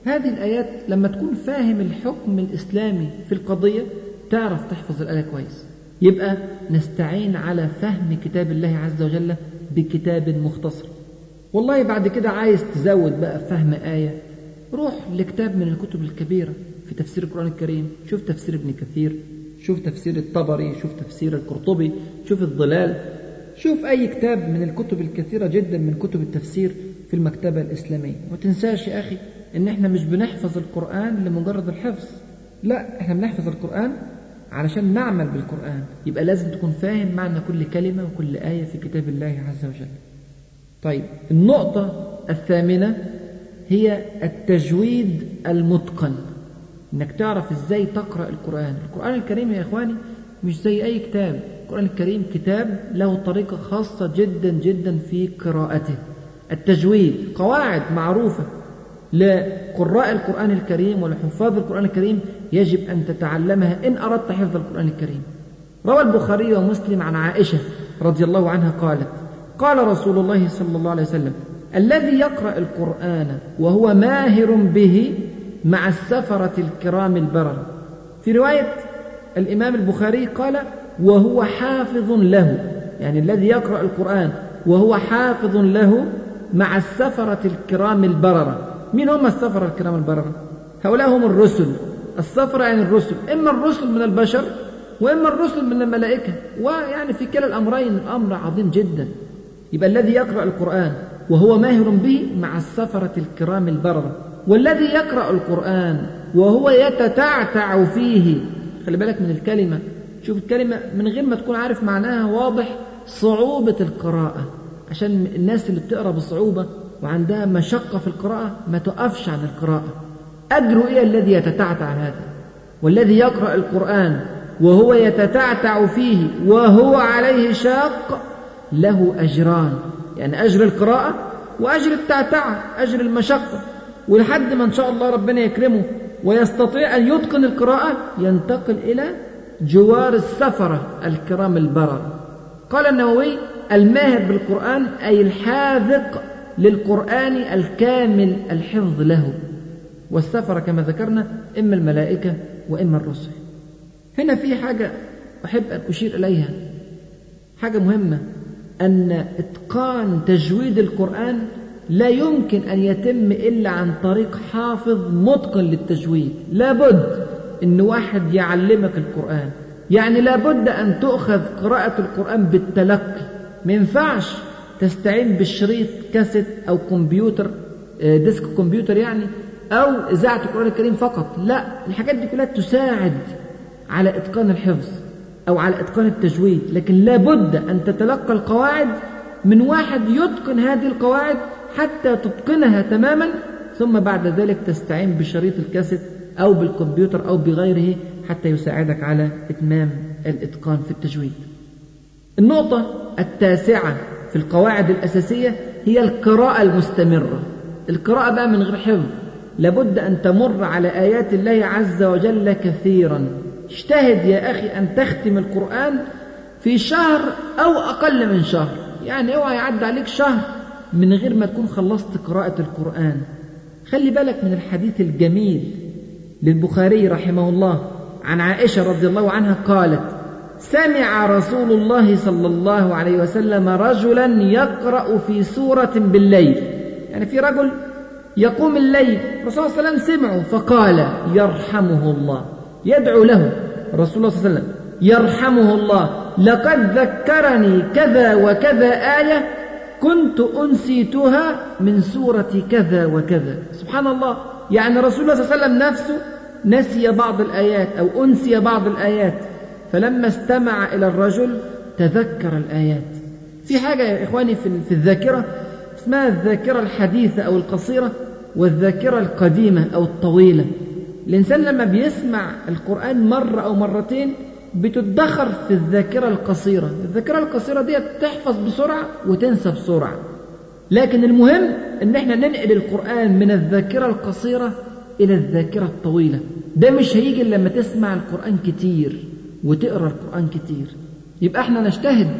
هذه الآيات لما تكون فاهم الحكم الإسلامي في القضية تعرف تحفظ الآية كويس. يبقى نستعين على فهم كتاب الله عز وجل بكتاب مختصر. والله بعد كده عايز تزود بقى فهم آية. روح لكتاب من الكتب الكبيرة في تفسير القرآن الكريم. شوف تفسير ابن كثير شوف تفسير الطبري شوف تفسير القرطبي شوف الظلال. شوف أي كتاب من الكتب الكثيرة جدا من كتب التفسير. في المكتبة الإسلامية. وتنساش يا أخي إن إحنا مش بنحفظ القرآن لمجرد الحفظ. لا إحنا بنحفظ القرآن علشان نعمل بالقرآن. يبقى لازم تكون فاهم معنى كل كلمة وكل آية في كتاب الله عز وجل. طيب النقطة الثامنة هي التجويد المتقن. إنك تعرف إزاي تقرأ القرآن. القرآن الكريم يا إخواني مش زي أي كتاب. القرآن الكريم كتاب له طريقة خاصة جدا جدا في قراءته. التجويد قواعد معروفة. لقراء القرآن الكريم ولحفاظ القرآن الكريم يجب أن تتعلمها إن أردت حفظ القرآن الكريم. روى البخاري ومسلم عن عائشة رضي الله عنها قالت قال رسول الله صلى الله عليه وسلم الذي يقرأ القرآن وهو ماهر به مع السفرة الكرام البرر. في رواية الإمام البخاري قال وهو حافظ له يعني الذي يقرأ القرآن وهو حافظ له مع السفرة الكرام البررة. من هم السفرة الكرام البررة؟ هؤلاء هم الرسل. السفرة يعني الرسل. إما الرسل من البشر وإما الرسل من الملائكة. ويعني في كلا الأمرين الأمر عظيم جدا. يبقى الذي يقرأ القرآن وهو ماهر به مع السفرة الكرام البررة. والذي يقرأ القرآن وهو يتتعتع فيه. خلي بالك من الكلمة. شوف الكلمة من غير ما تكون عارف معناها واضح صعوبة القراءة. عشان الناس اللي بتقرأ بصعوبة وعندها مشقة في القراءة ما تقفش عن القراءة. أجر إيه الذي يتتعتع هذا؟ والذي يقرأ القرآن وهو يتتعتع فيه وهو عليه شاق له أجران. يعني أجر القراءة وأجر التعتعة أجر المشقة. ولحد ما إن شاء الله ربنا يكرمه ويستطيع أن يتقن القراءة ينتقل إلى جوار السفرة الكرام البرر قال النووي الماهر بالقرآن أي الحاذق للقرآن الكامل الحفظ له. والسفرة كما ذكرنا إما الملائكة وإما الرسل. هنا في حاجة أحب أن أشير إليها. حاجة مهمة أن إتقان تجويد القرآن لا يمكن أن يتم إلا عن طريق حافظ متقن للتجويد. لابد أن واحد يعلمك القرآن. يعني لابد أن تؤخذ قراءة القرآن بالتلقي. ما ينفعش تستعين بالشريط كاسيت أو كمبيوتر ديسك كمبيوتر يعني أو إذاعة القرآن الكريم فقط. لا الحاجات دي كلها تساعد على إتقان الحفظ أو على إتقان التجويد. لكن لابد أن تتلقى القواعد من واحد يتقن هذه القواعد حتى تتقنها تماما ثم بعد ذلك تستعين بشريط الكاسيت أو بالكمبيوتر أو بغيره حتى يساعدك على إتمام الإتقان في التجويد. النقطة التاسعة في القواعد الأساسية هي القراءة المستمرة. القراءة بقى من غير حفظ. لابد أن تمر على آيات الله عز وجل كثيرا. اجتهد يا أخي أن تختم القرآن في شهر أو أقل من شهر. يعني أوعى يعدي عليك شهر من غير ما تكون خلصت قراءة القرآن. خلي بالك من الحديث الجميل للبخاري رحمه الله عن عائشة رضي الله عنها قالت سمع رسول الله صلى الله عليه وسلم رجلا يقرأ في سورة بالليل. يعني في رجل يقوم الليل الرسول صلى الله عليه وسلم سمعه فقال يرحمه الله. يدعو له رسول الله صلى الله عليه وسلم يرحمه الله لقد ذكرني كذا وكذا آية كنت أنسيتها من سورة كذا وكذا. سبحان الله. يعني رسول الله صلى الله عليه وسلم نفسه نسي بعض الآيات أو أنسي بعض الآيات. فلما استمع إلى الرجل تذكر الآيات. في حاجة يا إخواني في الذاكرة؟ اسمها الذاكرة الحديثة أو القصيرة؟ والذاكرة القديمة أو الطويلة. الإنسان لما بيسمع القرآن مرة أو مرتين بتدخر في الذاكرة القصيرة. الذاكرة القصيرة دي تحفظ بسرعة وتنسى بسرعة. لكن المهم إن إحنا ننقل القرآن من الذاكرة القصيرة إلى الذاكرة الطويلة. ده مش هيجي لما تسمع القرآن كتير. وتقرأ القرآن كتير. يبقى إحنا نجتهد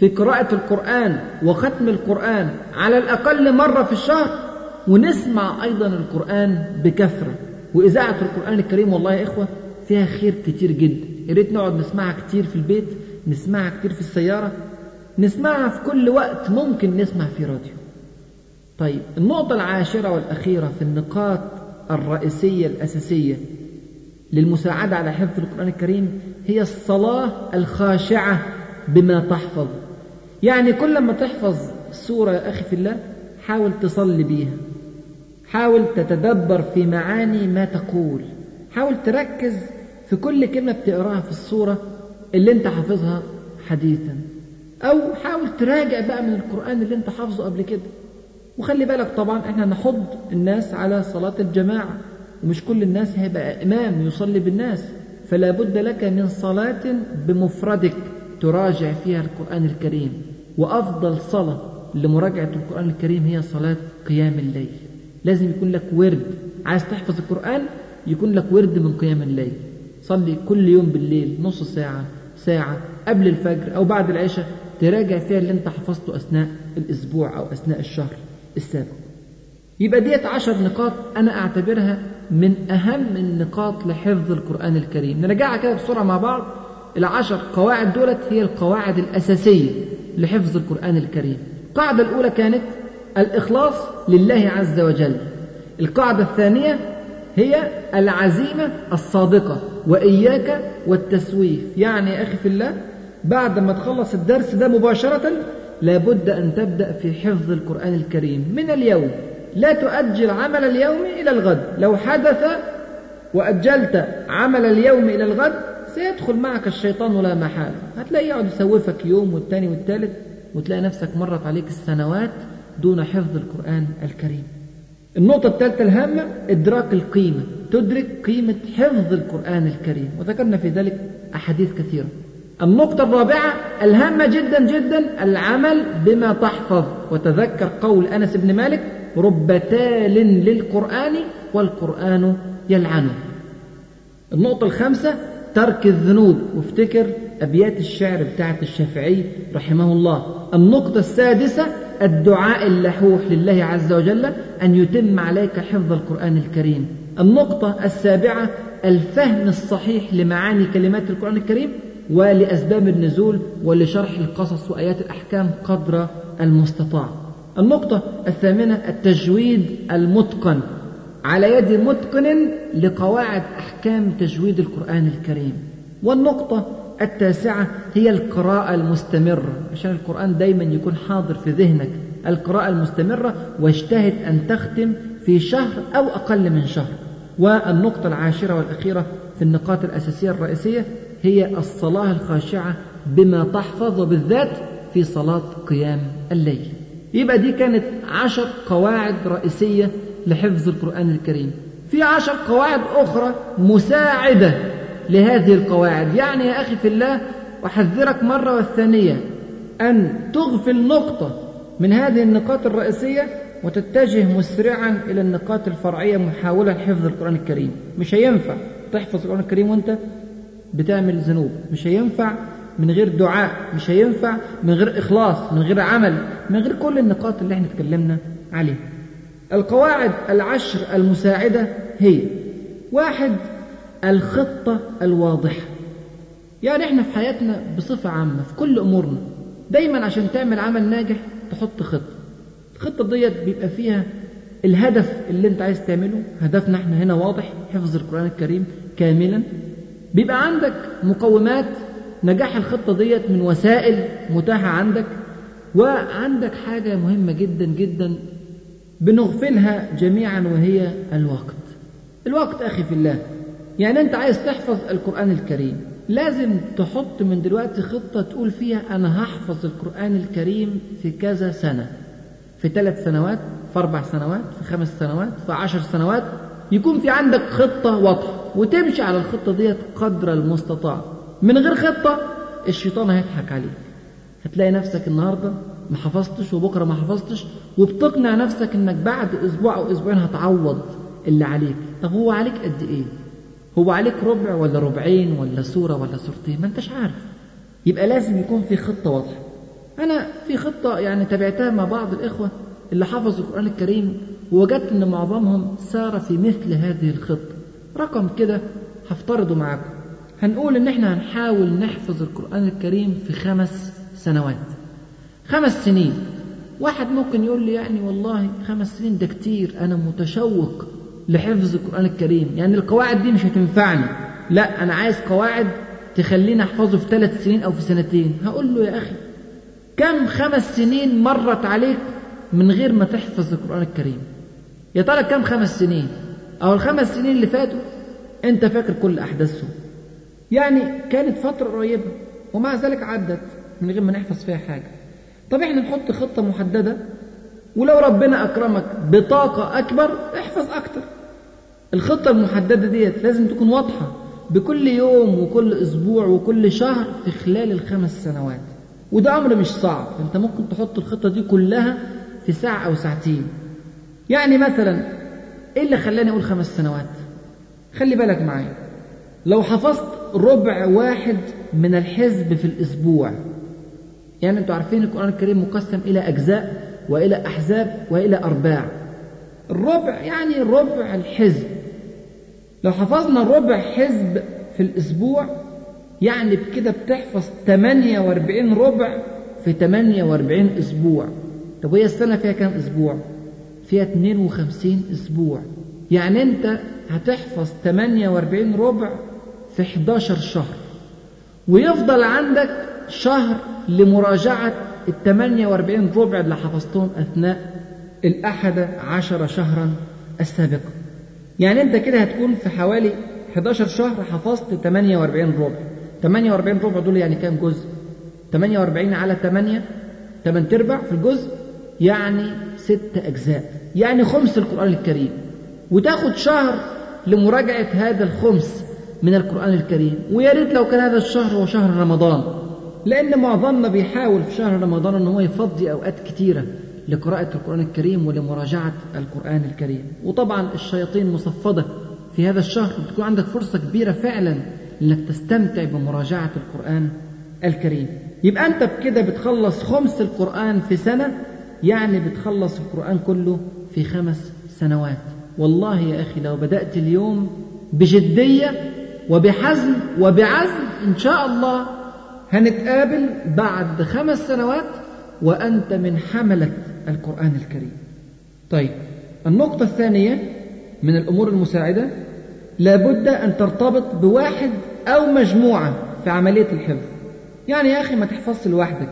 في قراءة القرآن وختم القرآن على الأقل مرة في الشهر ونسمع أيضا القرآن بكثرة. وإذاعة القرآن الكريم والله يا إخوة فيها خير كتير جدا. يا ريت نقعد نسمعها كتير في البيت نسمعها كتير في السيارة نسمعها في كل وقت ممكن نسمع في راديو. طيب النقطة العاشرة والأخيرة في النقاط الرئيسية الأساسية للمساعدة على حفظ القرآن الكريم هي الصلاة الخاشعة بما تحفظ. يعني كل ما تحفظ سورة يا أخي في الله حاول تصلي بيها. حاول تتدبر في معاني ما تقول. حاول تركز في كل كلمة بتقراها في السورة اللي انت حافظها حديثا. أو حاول تراجع بقى من القرآن اللي انت حافظه قبل كده. وخلي بالك طبعا إحنا نحض الناس على صلاة الجماعة. ومش كل الناس هيبقى إمام يصلي بالناس. فلا بد لك من صلاة بمفردك تراجع فيها القرآن الكريم. وأفضل صلاة لمراجعة القرآن الكريم هي صلاة قيام الليل. لازم يكون لك ورد. عايز تحفظ القرآن؟ يكون لك ورد من قيام الليل. صلي كل يوم بالليل نص ساعة ساعة قبل الفجر أو بعد العشاء. تراجع فيها اللي انت حفظته أثناء الأسبوع أو أثناء الشهر السابق. يبقى ديت عشر نقاط أنا أعتبرها من أهم النقاط لحفظ القرآن الكريم. نرجعها كده بسرعة مع بعض. العشر قواعد دولت هي القواعد الأساسية لحفظ القرآن الكريم. القاعدة الأولى كانت الإخلاص لله عز وجل. القاعدة الثانية هي العزيمة الصادقة. وإياك والتسويف. يعني يا أخي في الله بعد ما تخلص الدرس ده مباشرة لابد أن تبدأ في حفظ القرآن الكريم. من اليوم لا تؤجل عمل اليوم إلى الغد. لو حدث وأجلت عمل اليوم إلى الغد سيدخل معك الشيطان لا محالة هتلاقيه يقعد يسوفك يوم والتاني والتالت وتلاقي نفسك مرت عليك السنوات دون حفظ القرآن الكريم. النقطة الثالثة الهامة إدراك القيمة. تدرك قيمة حفظ القرآن الكريم. وذكرنا في ذلك أحاديث كثيرة. النقطة الرابعة الهامة جدا جدا العمل بما تحفظ. وتذكر قول أنس بن مالك رب تال للقرآن والقرآن يلعنه. النقطة الخامسة ترك الذنوب. وافتكر أبيات الشعر بتاعة الشافعي رحمه الله. النقطة السادسة الدعاء اللحوح لله عز وجل أن يتم عليك حفظ القرآن الكريم. النقطة السابعة الفهم الصحيح لمعاني كلمات القرآن الكريم ولأسباب النزول ولشرح القصص وآيات الأحكام قدر المستطاع. النقطة الثامنة التجويد المتقن. على يد متقن لقواعد أحكام تجويد القرآن الكريم. والنقطة التاسعة هي القراءة المستمرة. عشان القرآن دايما يكون حاضر في ذهنك. القراءة المستمرة واجتهد أن تختم في شهر أو أقل من شهر. والنقطة العاشرة والأخيرة في النقاط الأساسية الرئيسية هي الصلاة الخاشعة بما تحفظ وبالذات في صلاة قيام الليل. يبقى دي كانت عشر قواعد رئيسية لحفظ القرآن الكريم. في عشر قواعد أخرى مساعدة لهذه القواعد. يعني يا أخي في الله أحذرك مرة والثانية أن تغفل نقطة من هذه النقاط الرئيسية وتتجه مسرعا إلى النقاط الفرعية محاولة لحفظ القرآن الكريم. مش هينفع تحفظ القرآن الكريم وأنت بتعمل ذنوب. مش هينفع من غير دعاء مش هينفع من غير إخلاص من غير عمل من غير كل النقاط اللي إحنا اتكلمنا عليها. القواعد العشر المساعدة هي واحد الخطة الواضحة. يعني إحنا في حياتنا بصفة عامة في كل أمورنا دايما عشان تعمل عمل ناجح تحط خطة. الخطة ديت بيبقى فيها الهدف اللي انت عايز تعمله هدفنا إحنا هنا واضح حفظ القرآن الكريم كاملا. بيبقى عندك مقومات نجاح الخطة ديت من وسائل متاحة عندك وعندك حاجة مهمة جدا جدا بنغفلها جميعا وهي الوقت. الوقت أخي في الله. يعني أنت عايز تحفظ القرآن الكريم. لازم تحط من دلوقتي خطة تقول فيها أنا هحفظ القرآن الكريم في كذا سنة. في ثلاث سنوات في أربع سنوات في خمس سنوات في عشر سنوات يكون في عندك خطة واضحة وتمشي على الخطة ديت قدر المستطاع. من غير خطة الشيطان هيضحك عليك. هتلاقي نفسك النهاردة ما حفظتش وبكرة ما حفظتش وبتقنع نفسك إنك بعد أسبوع أو أسبوعين هتعوض اللي عليك. طب هو عليك قد إيه؟ هو عليك ربع ولا ربعين ولا سورة ولا سورتين؟ ما أنتش عارف. يبقى لازم يكون في خطة واضحة. أنا في خطة يعني تابعتها مع بعض الإخوة اللي حفظوا القرآن الكريم ووجدت أن معظمهم سار في مثل هذه الخطة. رقم كده هفترضه معاكم. هنقول إن إحنا هنحاول نحفظ القرآن الكريم في خمس سنوات. خمس سنين. واحد ممكن يقول لي يعني والله خمس سنين ده كتير أنا متشوق لحفظ القرآن الكريم. يعني القواعد دي مش هتنفعني. لا أنا عايز قواعد تخليني أحفظه في ثلاث سنين أو في سنتين. هقول له يا أخي كم خمس سنين مرت عليك من غير ما تحفظ القرآن الكريم؟ يا ترى كم خمس سنين؟ أو الخمس سنين اللي فاتوا أنت فاكر كل أحداثهم. يعني كانت فترة قريبة ومع ذلك عدت من غير ما نحفظ فيها حاجة. طب إحنا نحط خطة محددة ولو ربنا أكرمك بطاقة أكبر احفظ أكتر. الخطة المحددة ديت لازم تكون واضحة بكل يوم وكل أسبوع وكل شهر في خلال الخمس سنوات. وده أمر مش صعب. أنت ممكن تحط الخطة دي كلها في ساعة أو ساعتين. يعني مثلا إيه اللي خلاني أقول خمس سنوات؟ خلي بالك معايا. لو حفظت ربع واحد من الحزب في الأسبوع. يعني أنتوا عارفين القرآن الكريم مقسم إلى أجزاء وإلى أحزاب وإلى أرباع. الربع يعني ربع الحزب. لو حفظنا ربع حزب في الأسبوع يعني بكده بتحفظ 48 ربع في 48 أسبوع. طب وهي السنة فيها كام أسبوع؟ فيها 52 أسبوع. يعني أنت هتحفظ 48 ربع في 11 شهر. ويفضل عندك شهر لمراجعة ال 48 ربع اللي حفظتهم أثناء الأحد عشر شهرا السابقة. يعني أنت كده هتكون في حوالي 11 شهر حفظت 48 ربع. 48 ربع دول يعني كام جزء؟ 48 على 8 8 ارباع في الجزء يعني ست أجزاء. يعني خمس القرآن الكريم. وتاخد شهر لمراجعة هذا الخمس. من القرآن الكريم. ويا ريت لو كان هذا الشهر هو شهر رمضان لأن معظمنا بيحاول في شهر رمضان أن هو يفضي أوقات كتيرة لقراءة القرآن الكريم ولمراجعة القرآن الكريم. وطبعا الشياطين مصفدة في هذا الشهر بتكون عندك فرصة كبيرة فعلا إنك تستمتع بمراجعة القرآن الكريم. يبقى أنت بكده بتخلص خمس القرآن في سنة يعني بتخلص القرآن كله في خمس سنوات. والله يا أخي لو بدأت اليوم بجدية وبحزم وبعزم إن شاء الله هنتقابل بعد خمس سنوات وأنت من حملة القرآن الكريم. طيب النقطة الثانية من الأمور المساعدة لابد أن ترتبط بواحد أو مجموعة في عملية الحفظ. يعني يا أخي ما تحفظش لوحدك.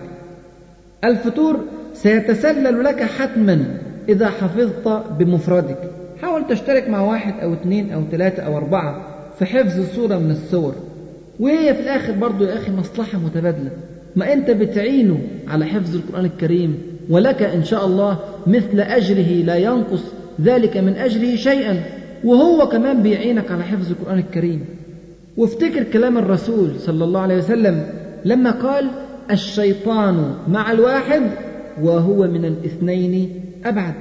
الفطور سيتسلل لك حتما إذا حفظت بمفردك. حاول تشترك مع واحد أو اثنين أو ثلاثة أو أربعة. في حفظ صورة من الصور. وهي في الآخر برضو يا أخي مصلحة متبادلة. ما أنت بتعينه على حفظ القرآن الكريم ولك إن شاء الله مثل أجره لا ينقص ذلك من أجره شيئا. وهو كمان بيعينك على حفظ القرآن الكريم. وافتكر كلام الرسول صلى الله عليه وسلم لما قال الشيطان مع الواحد وهو من الاثنين أبعد.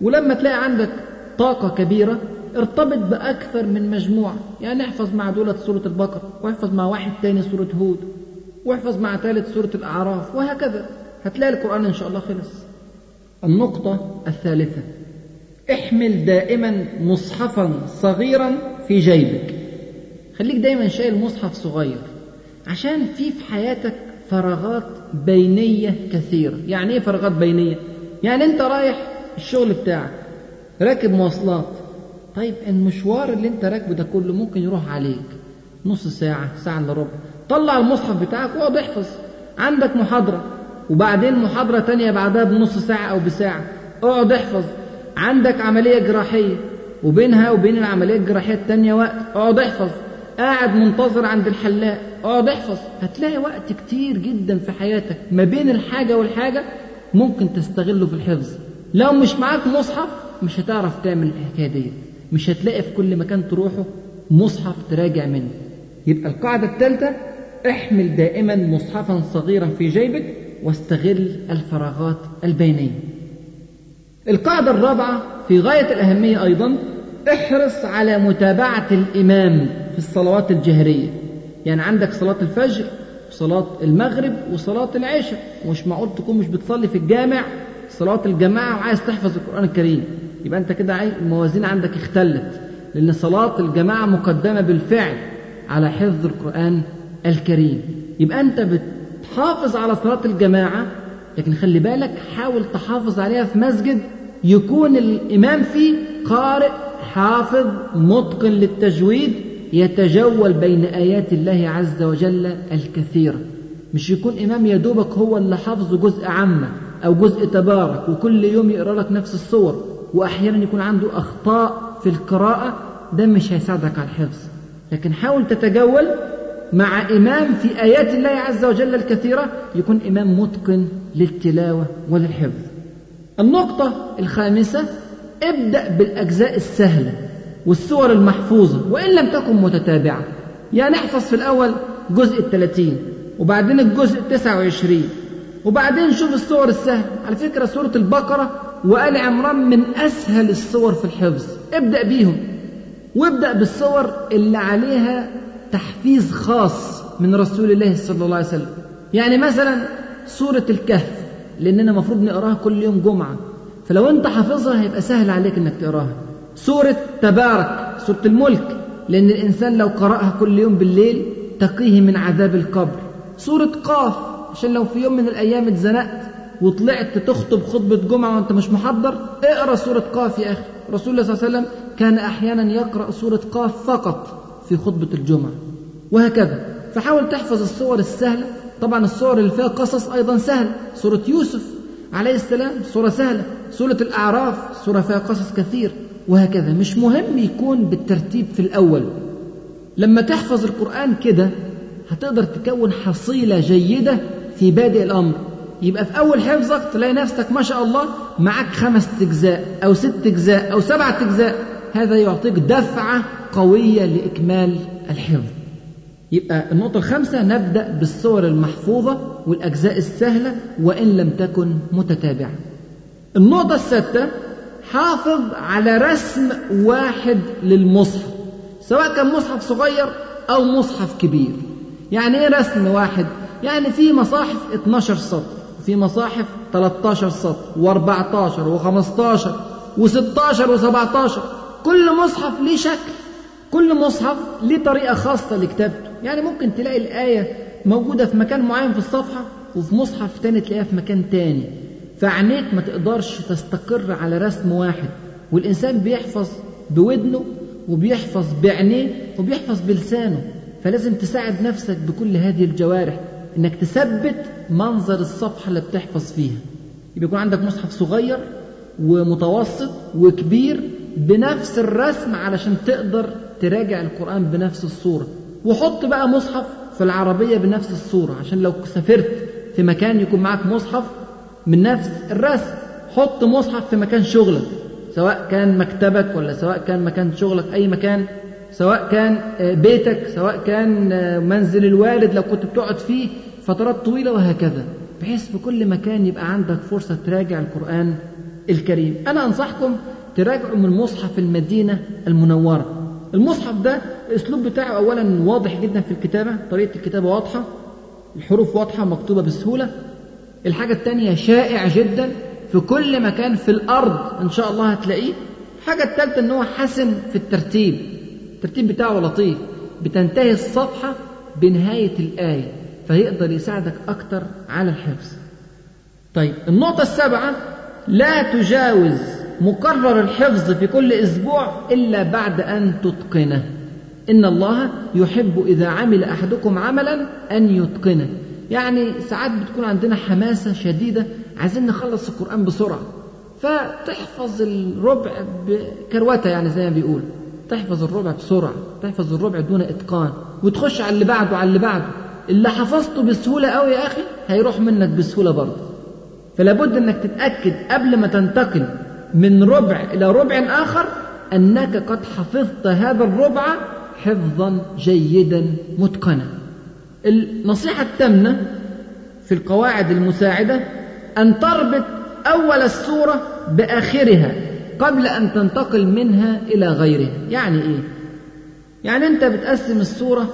ولما تلاقي عندك طاقة كبيرة ارتبط بأكثر من مجموعة. يعني احفظ مع دولة سورة البقرة واحفظ مع واحد تاني سورة هود واحفظ مع ثالث سورة الأعراف وهكذا. هتلاقي القرآن إن شاء الله خلص. النقطة الثالثة. احمل دائما مصحفا صغيرا في جيبك. خليك دايما شايل مصحف صغير عشان في في حياتك فراغات بينية كثيرة. يعني إيه فراغات بينية؟ يعني أنت رايح الشغل بتاعك راكب مواصلات طيب المشوار اللي انت راكبه ده كله ممكن يروح عليك. نص ساعة ساعة الا ربع. طلع المصحف بتاعك واقعد احفظ. عندك محاضرة وبعدين محاضرة تانية بعدها بنص ساعة أو بساعة. اقعد احفظ. عندك عملية جراحية وبينها وبين العملية الجراحية التانية وقت. اقعد احفظ. قاعد منتظر عند الحلاق. اقعد احفظ. هتلاقي وقت كتير جدا في حياتك. ما بين الحاجة والحاجة ممكن تستغله في الحفظ. لو مش معاك مصحف مش هتعرف تعمل الحكاية دي مش هتلاقي في كل مكان تروحه مصحف تراجع منه. يبقى القاعدة الثالثة احمل دائما مصحفا صغيرا في جيبك واستغل الفراغات البينية. القاعدة الرابعة في غاية الأهمية أيضا احرص على متابعة الإمام في الصلوات الجهرية. يعني عندك صلاة الفجر وصلاة المغرب وصلاة العشاء. مش معقول تكون مش بتصلي في الجامع صلاة الجماعة وعايز تحفظ القرآن الكريم. يبقى أنت كده الموازين عندك اختلت لأن صلاة الجماعة مقدمة بالفعل على حفظ القرآن الكريم. يبقى أنت بتحافظ على صلاة الجماعة لكن خلي بالك حاول تحافظ عليها في مسجد يكون الإمام فيه قارئ حافظ متقن للتجويد يتجول بين آيات الله عز وجل الكثيرة. مش يكون إمام يا دوبك هو اللي حافظ جزء عامة أو جزء تبارك وكل يوم يقرأ لك نفس الصور. وأحيانا يكون عنده أخطاء في القراءة ده مش هيساعدك على الحفظ. لكن حاول تتجول مع إمام في آيات الله عز وجل الكثيرة يكون إمام متقن للتلاوة وللحفظ. النقطة الخامسة ابدأ بالأجزاء السهلة والسور المحفوظة وإن لم تكن متتابعة. يعني احفظ في الأول جزء الثلاثين وبعدين الجزء التسعة وعشرين وبعدين شوف الصور السهلة. على فكرة سورة البقرة وآل عمران من أسهل الصور في الحفظ. ابدأ بيهم. وابدأ بالصور اللي عليها تحفيز خاص من رسول الله صلى الله عليه وسلم. يعني مثلا سورة الكهف لأننا المفروض نقراها كل يوم جمعة. فلو أنت حافظها هيبقى سهل عليك أنك تقراها. سورة تبارك سورة الملك لأن الإنسان لو قرأها كل يوم بالليل تقيه من عذاب القبر. سورة قاف عشان لو في يوم من الأيام اتزنقت وطلعت تخطب خطبة جمعة وأنت مش محضر؟ اقرأ سورة قاف يا أخي. رسول الله صلى الله عليه وسلم كان أحيانا يقرأ سورة قاف فقط في خطبة الجمعة وهكذا. فحاول تحفظ الصور السهلة. طبعا الصور اللي فيها قصص أيضا سهل سورة يوسف عليه السلام سورة سهلة. سورة الأعراف سورة فيها قصص كثير وهكذا. مش مهم يكون بالترتيب في الأول. لما تحفظ القرآن كده هتقدر تكون حصيلة جيدة في بادئ الأمر. يبقى في أول حفظك تلاقي نفسك ما شاء الله معك خمس أجزاء أو ست أجزاء أو سبعة أجزاء. هذا يعطيك دفعة قوية لإكمال الحفظ. يبقى النقطة الخامسة نبدأ بالصور المحفوظة والأجزاء السهلة وإن لم تكن متتابعة. النقطة السادسة حافظ على رسم واحد للمصحف سواء كان مصحف صغير أو مصحف كبير. يعني إيه رسم واحد؟ يعني في مصاحف 12 سطر في مصاحف 13 سطر و14 و15 و16 و17 كل مصحف ليه شكل كل مصحف ليه طريقة خاصة لكتابته. يعني ممكن تلاقي الآية موجودة في مكان معين في الصفحة وفي مصحف تاني تلاقيها في مكان تاني. فعينيك ما تقدرش تستقر على رسم واحد. والإنسان بيحفظ بودنه وبيحفظ بعينيه وبيحفظ بلسانه. فلازم تساعد نفسك بكل هذه الجوارح. إنك تثبت منظر الصفحة اللي بتحفظ فيها. يبقى يكون عندك مصحف صغير ومتوسط وكبير بنفس الرسم علشان تقدر تراجع القرآن بنفس الصورة. وحط بقى مصحف في العربية بنفس الصورة عشان لو سافرت في مكان يكون معك مصحف من نفس الرسم. حط مصحف في مكان شغلك سواء كان مكتبك ولا سواء كان مكان شغلك أي مكان سواء كان بيتك سواء كان منزل الوالد لو كنت بتقعد فيه فترات طويلة وهكذا بحيث في كل مكان يبقى عندك فرصة تراجع القرآن الكريم. أنا أنصحكم تراجعوا من مصحف المدينة المنورة. المصحف ده الأسلوب بتاعه أولا واضح جدا في الكتابة طريقة الكتابة واضحة الحروف واضحة مكتوبة بسهولة. الحاجة الثانية شائع جدا في كل مكان في الأرض إن شاء الله هتلاقيه. الحاجة الثالثة إن هو حسن في الترتيب. الترتيب بتاعه لطيف. بتنتهي الصفحة بنهاية الآية فيقدر يساعدك أكتر على الحفظ. طيب النقطة السابعة لا تجاوز مقرر الحفظ في كل أسبوع إلا بعد أن تتقنه. إن الله يحب إذا عمل أحدكم عملا أن يتقنه. يعني ساعات بتكون عندنا حماسة شديدة عايزين نخلص القرآن بسرعة فتحفظ الربع بكروته يعني زي ما بيقول تحفظ الربع بسرعة تحفظ الربع دون إتقان وتخش على اللي بعده على اللي بعده. اللي حفظته بسهولة قوي يا أخي هيروح منك بسهولة برضه. فلا بد أنك تتأكد قبل ما تنتقل من ربع إلى ربع آخر أنك قد حفظت هذا الربع حفظا جيدا متقنا. النصيحة التامنة في القواعد المساعدة أن تربط أول السورة بآخرها. قبل أن تنتقل منها إلى غيرها. يعني إيه؟ يعني أنت بتقسم السورة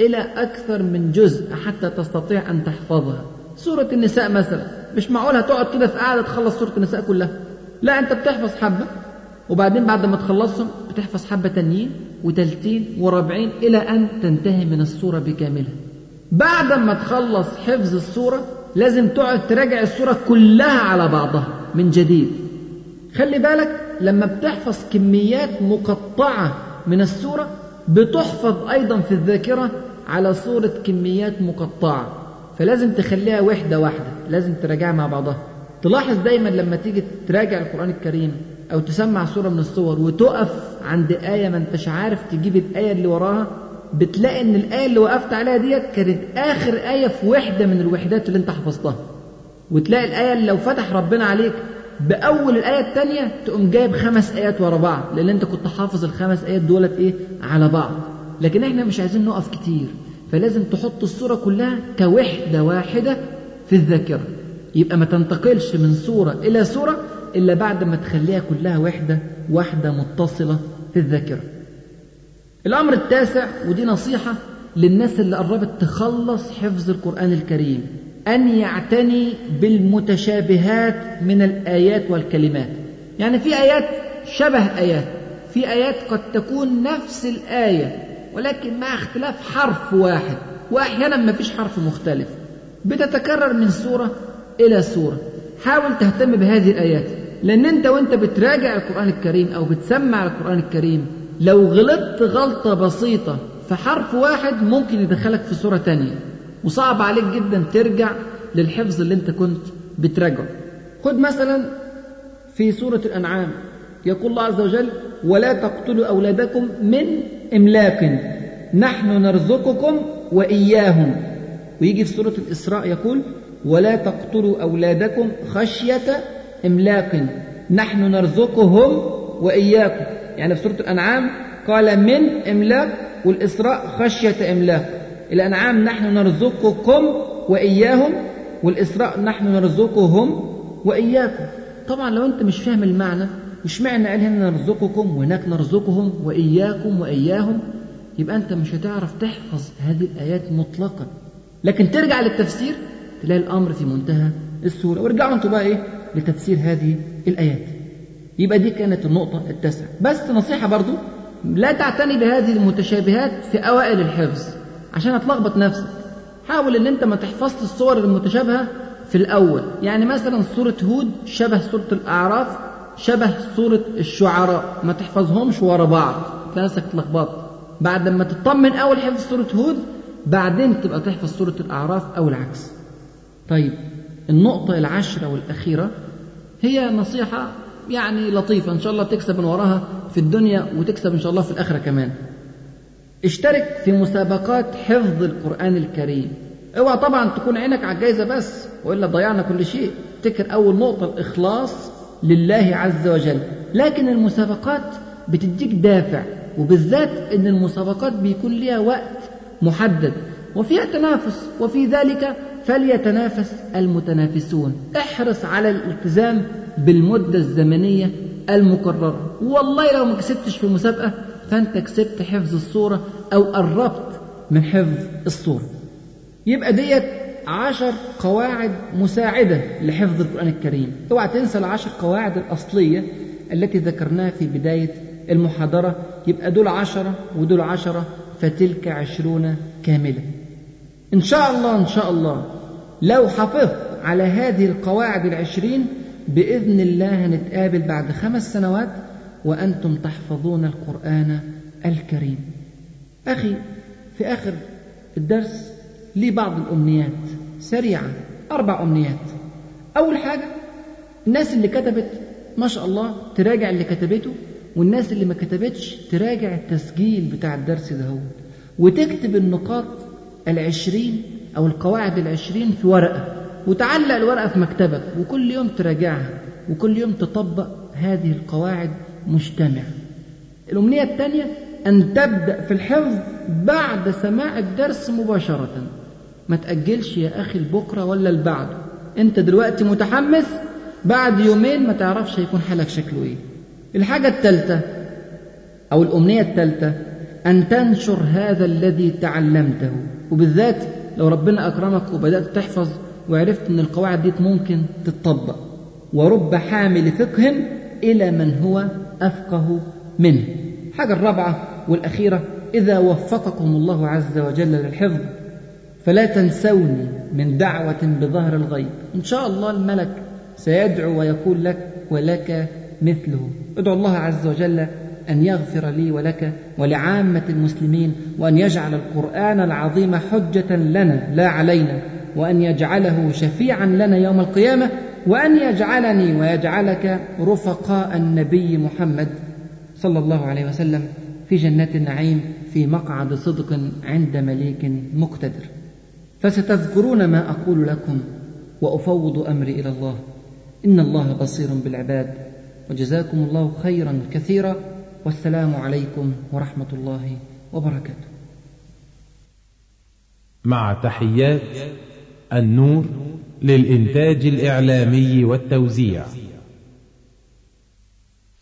إلى أكثر من جزء حتى تستطيع أن تحفظها. سورة النساء مثلا مش معقول هتقعد كده في قاعدة تخلص سورة النساء كلها. لا أنت بتحفظ حبة وبعدين بعد ما تخلصهم بتحفظ حبة تانيين وتلتين وربعين إلى أن تنتهي من السورة بكاملها. بعد ما تخلص حفظ السورة لازم تقعد تراجع السورة كلها على بعضها من جديد. خلي بالك لما بتحفظ كميات مقطعة من السورة بتحفظ أيضا في الذاكرة على صورة كميات مقطعة. فلازم تخليها وحدة واحدة لازم تراجعها مع بعضها. تلاحظ دايما لما تيجي تراجع القرآن الكريم أو تسمع سورة من الصور وتقف عند آية ما أنتش عارف تجيب الآية اللي وراها بتلاقي إن الآية اللي وقفت عليها ديت كانت آخر آية في وحدة من الوحدات اللي أنت حفظتها. وتلاقي الآية اللي لو فتح ربنا عليك بأول الآية الثانية تقوم جايب خمس آيات ورا بعض لأن أنت كنت حافظ الخمس آيات دولت إيه؟ على بعض. لكن إحنا مش عايزين نقف كتير فلازم تحط الصورة كلها كوحدة واحدة في الذاكرة. يبقى ما تنتقلش من صورة إلى صورة إلا بعد ما تخليها كلها وحدة واحدة متصلة في الذاكرة. الأمر التاسع ودي نصيحة للناس اللي قربت تخلص حفظ القرآن الكريم. أن يعتني بالمتشابهات من الآيات والكلمات. يعني في آيات شبه آيات في آيات قد تكون نفس الآية ولكن مع اختلاف حرف واحد وأحيانا ما فيش حرف مختلف. بتتكرر من سورة إلى سورة. حاول تهتم بهذه الآيات لأن أنت وأنت بتراجع القرآن الكريم أو بتسمع القرآن الكريم لو غلطت غلطة بسيطة في حرف واحد ممكن يدخلك في سورة تانية. وصعب عليك جدا ترجع للحفظ اللي انت كنت بتراجعه. خد مثلا في سورة الأنعام يقول الله عز وجل ولا تقتلوا أولادكم من إملاق نحن نرزقكم وإياهم. ويجي في سورة الإسراء يقول ولا تقتلوا أولادكم خشية إملاق نحن نرزقهم وإياكم. يعني في سورة الأنعام قال من إملاق والإسراء خشية إملاق. الأنعام نحن نرزقكم وإياهم والإسراء نحن نرزقهم وإياكم. طبعا لو أنت مش فاهم المعنى مش معنى قال هنا نرزقكم وهناك نرزقهم وإياكم وإياهم يبقى أنت مش هتعرف تحفظ هذه الآيات مطلقا. لكن ترجع للتفسير تلاقي الأمر في منتهى السهولة وارجعوا أنتوا بقى إيه؟ لتفسير هذه الآيات. يبقى دي كانت النقطة التاسعة. بس نصيحة برضو لا تعتني بهذه المتشابهات في أوائل الحفظ. عشان هتلخبط نفسك. حاول إن أنت ما تحفظش الصور المتشابهة في الأول. يعني مثلا سورة هود شبه سورة الأعراف شبه سورة الشعراء. ما تحفظهمش ورا بعض. نفسك اتلخبطت بعد ما تطمن أول حفظ سورة هود بعدين تبقى تحفظ سورة الأعراف أو العكس. طيب النقطة العاشرة والأخيرة هي نصيحة يعني لطيفة. إن شاء الله تكسب من وراها في الدنيا وتكسب إن شاء الله في الآخرة كمان. اشترك في مسابقات حفظ القرآن الكريم. اوعى طبعا تكون عينك على الجايزة بس وإلا ضيعنا كل شيء. افتكر أول نقطة الإخلاص لله عز وجل. لكن المسابقات بتديك دافع وبالذات إن المسابقات بيكون ليها وقت محدد وفيها تنافس وفي ذلك فليتنافس المتنافسون. احرص على الالتزام بالمدة الزمنية المقررة والله لو ما كسبتش في مسابقة فانت كسبت حفظ الصورة أو قربت من حفظ الصورة. يبقى ديت عشر قواعد مساعدة لحفظ القرآن الكريم. اوعى تنسى العشر قواعد الأصلية التي ذكرناها في بداية المحاضرة. يبقى دول عشرة ودول عشرة فتلك عشرون كاملة. إن شاء الله إن شاء الله لو حفظت على هذه القواعد العشرين بإذن الله هنتقابل بعد خمس سنوات وأنتم تحفظون القرآن الكريم. أخي في آخر الدرس لي بعض الأمنيات سريعة أربع أمنيات. أول حاجة الناس اللي كتبت ما شاء الله تراجع اللي كتبته والناس اللي ما كتبتش تراجع التسجيل بتاع الدرس ده هو. وتكتب النقاط العشرين أو القواعد العشرين في ورقة وتعلق الورقة في مكتبك وكل يوم تراجعها وكل يوم تطبق هذه القواعد مجتمع. الأمنية الثانية أن تبدأ في الحفظ بعد سماع الدرس مباشرة. ما تأجلش يا أخي لبكرة ولا لبعده أنت دلوقتي متحمس بعد يومين ما تعرفش هيكون حالك شكله إيه. الحاجة الثالثة أو الأمنية الثالثة أن تنشر هذا الذي تعلمته. وبالذات لو ربنا أكرمك وبدأت تحفظ وعرفت أن القواعد دي ممكن تتطبق. ورب حامل فقه إلى من هو أفقه منه. الحاجة الرابعة والأخيرة إذا وفقكم الله عز وجل للحفظ فلا تنسوني من دعوة بظهر الغيب. إن شاء الله الملك سيدعو ويقول لك ولك مثله. ادعو الله عز وجل أن يغفر لي ولك ولعامة المسلمين وأن يجعل القرآن العظيم حجة لنا لا علينا وأن يجعله شفيعا لنا يوم القيامة وأن يجعلني ويجعلك رفقاء النبي محمد صلى الله عليه وسلم في جنات النعيم في مقعد صدق عند مليك مقتدر. فستذكرون ما أقول لكم وأفوض أمري إلى الله. إن الله بصير بالعباد. وجزاكم الله خيرا كثيرا. والسلام عليكم ورحمة الله وبركاته. مع تحيات النور للإنتاج الإعلامي والتوزيع.